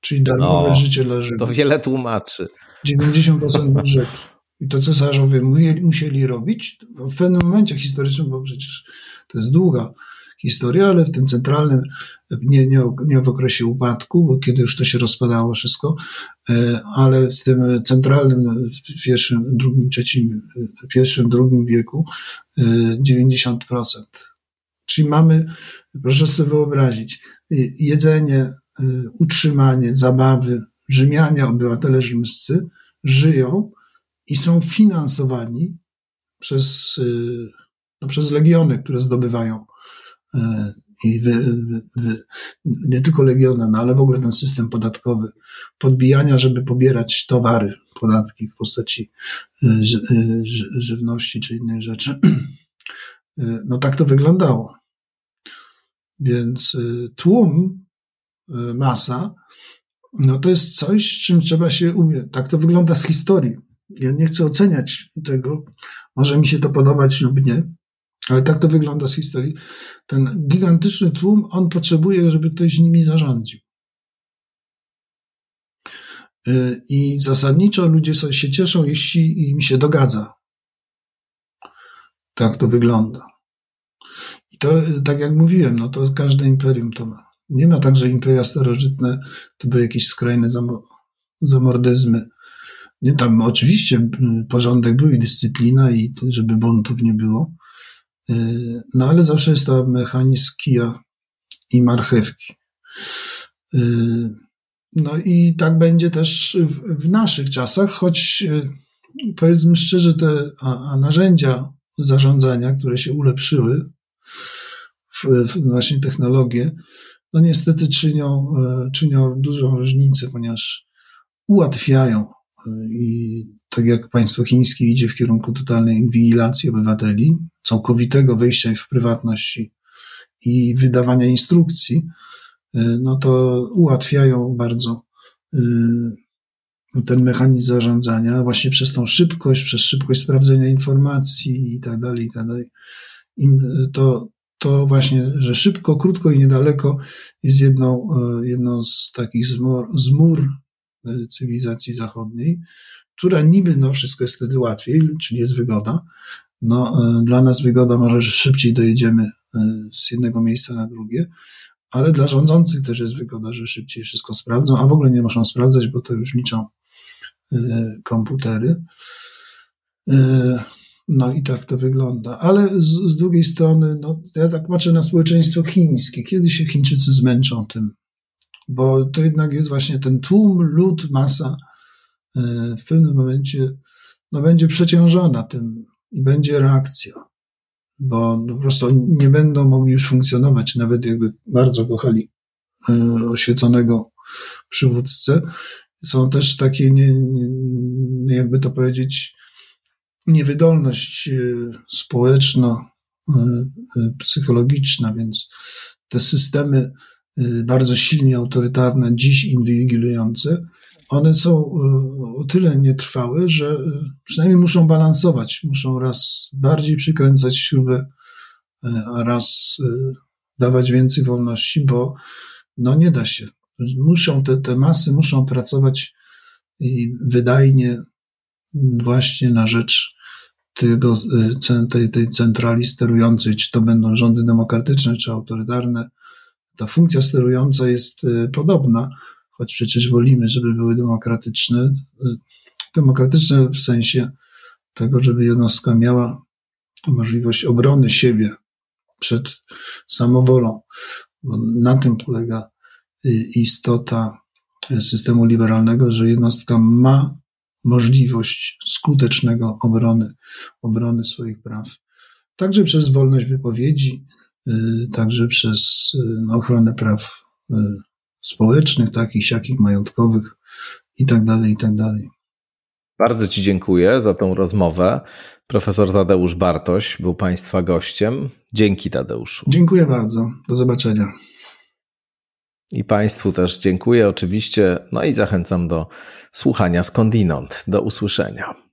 Czyli darmowe no, życie dla Rzymu. To wiele tłumaczy. 90% budżetu. I to cesarzowie musieli robić w pewnym momencie historycznym, bo przecież to jest długa historia, ale w tym centralnym, nie, nie, nie w okresie upadku, bo kiedy już to się rozpadało wszystko, e, ale w tym centralnym, w pierwszym, drugim, trzecim, pierwszym, drugim wieku 90%. E, Czyli mamy, proszę sobie wyobrazić, e, jedzenie, utrzymanie, zabawy, Rzymianie, obywatele rzymscy żyją i są finansowani przez, no, przez legiony, które zdobywają i wy, wy, nie tylko Legiona, no ale w ogóle ten system podatkowy, podbijania, żeby pobierać towary, podatki w postaci e, e, żywności czy innych rzeczy. No tak to wyglądało. Więc tłum, masa, no to jest coś, czym trzeba się umieć. Tak to wygląda z historii. Ja nie chcę oceniać tego, może mi się to podobać lub nie, ale tak to wygląda z historii. Ten gigantyczny tłum, on potrzebuje, żeby ktoś nimi zarządził. Y, I zasadniczo ludzie się cieszą, jeśli im się dogadza. Tak to wygląda. I to, tak jak mówiłem, no to każde imperium to ma. Nie ma tak, że imperia starożytne to były jakieś skrajne zamordyzmy. Nie, tam oczywiście y, porządek był i dyscyplina i żeby buntów nie było, no ale zawsze jest ta mechanizm kija i marchewki. Y, no i tak będzie też w, naszych czasach, choć y, powiedzmy szczerze, te narzędzia zarządzania, które się ulepszyły, właśnie technologie, no niestety czynią, czynią dużą różnicę, ponieważ ułatwiają i tak jak państwo chińskie idzie w kierunku totalnej inwigilacji obywateli, całkowitego wejścia w prywatność i wydawania instrukcji, y, no to ułatwiają bardzo y, ten mechanizm zarządzania właśnie przez tą szybkość, przez szybkość sprawdzenia informacji i tak dalej, i tak dalej. To, to właśnie, że szybko, krótko i niedaleko jest jedną, y, jedną z takich zmur, zmur cywilizacji zachodniej, która niby, no wszystko jest wtedy łatwiej, czyli jest wygoda. No, e, dla nas wygoda może, że szybciej dojedziemy e, z jednego miejsca na drugie, ale dla rządzących też jest wygoda, że szybciej wszystko sprawdzą, a w ogóle nie muszą sprawdzać, bo to już liczą e, komputery. No i tak to wygląda. Ale z, z drugiej strony, no, ja tak patrzę na społeczeństwo chińskie. Kiedy się Chińczycy zmęczą tym? Bo to jednak jest właśnie ten tłum, lud, masa, E, w pewnym momencie no, będzie przeciążona tym i będzie reakcja, bo po prostu nie będą mogli już funkcjonować, nawet jakby bardzo kochali e, oświeconego przywódcę. Są też takie, nie, jakby to powiedzieć, niewydolność e, społeczna, psychologiczna, więc te systemy bardzo silnie autorytarne, dziś inwigilujące, one są o tyle nietrwałe, że przynajmniej muszą balansować, muszą raz bardziej przykręcać śrubę, a raz dawać więcej wolności, bo no nie da się. Muszą te, te masy muszą pracować i wydajnie właśnie na rzecz tego, y, tej, tej centrali sterującej, czy to będą rządy demokratyczne, czy autorytarne. Ta funkcja sterująca jest y, podobna, choć przecież wolimy, żeby były demokratyczne. Y, demokratyczne w sensie tego, żeby jednostka miała możliwość obrony siebie przed samowolą, bo na tym polega istota systemu liberalnego, że jednostka ma możliwość skutecznego obrony, obrony swoich praw. Także przez wolność wypowiedzi, y, także przez y, ochronę praw y, społecznych, takich, siakich, majątkowych i tak dalej, i tak dalej. Bardzo Ci dziękuję za tą rozmowę. Profesor Tadeusz Bartoś był Państwa gościem. Dzięki Tadeuszu. Dziękuję bardzo. Do zobaczenia. I Państwu też dziękuję oczywiście, no i zachęcam do słuchania skądinąd. Do usłyszenia.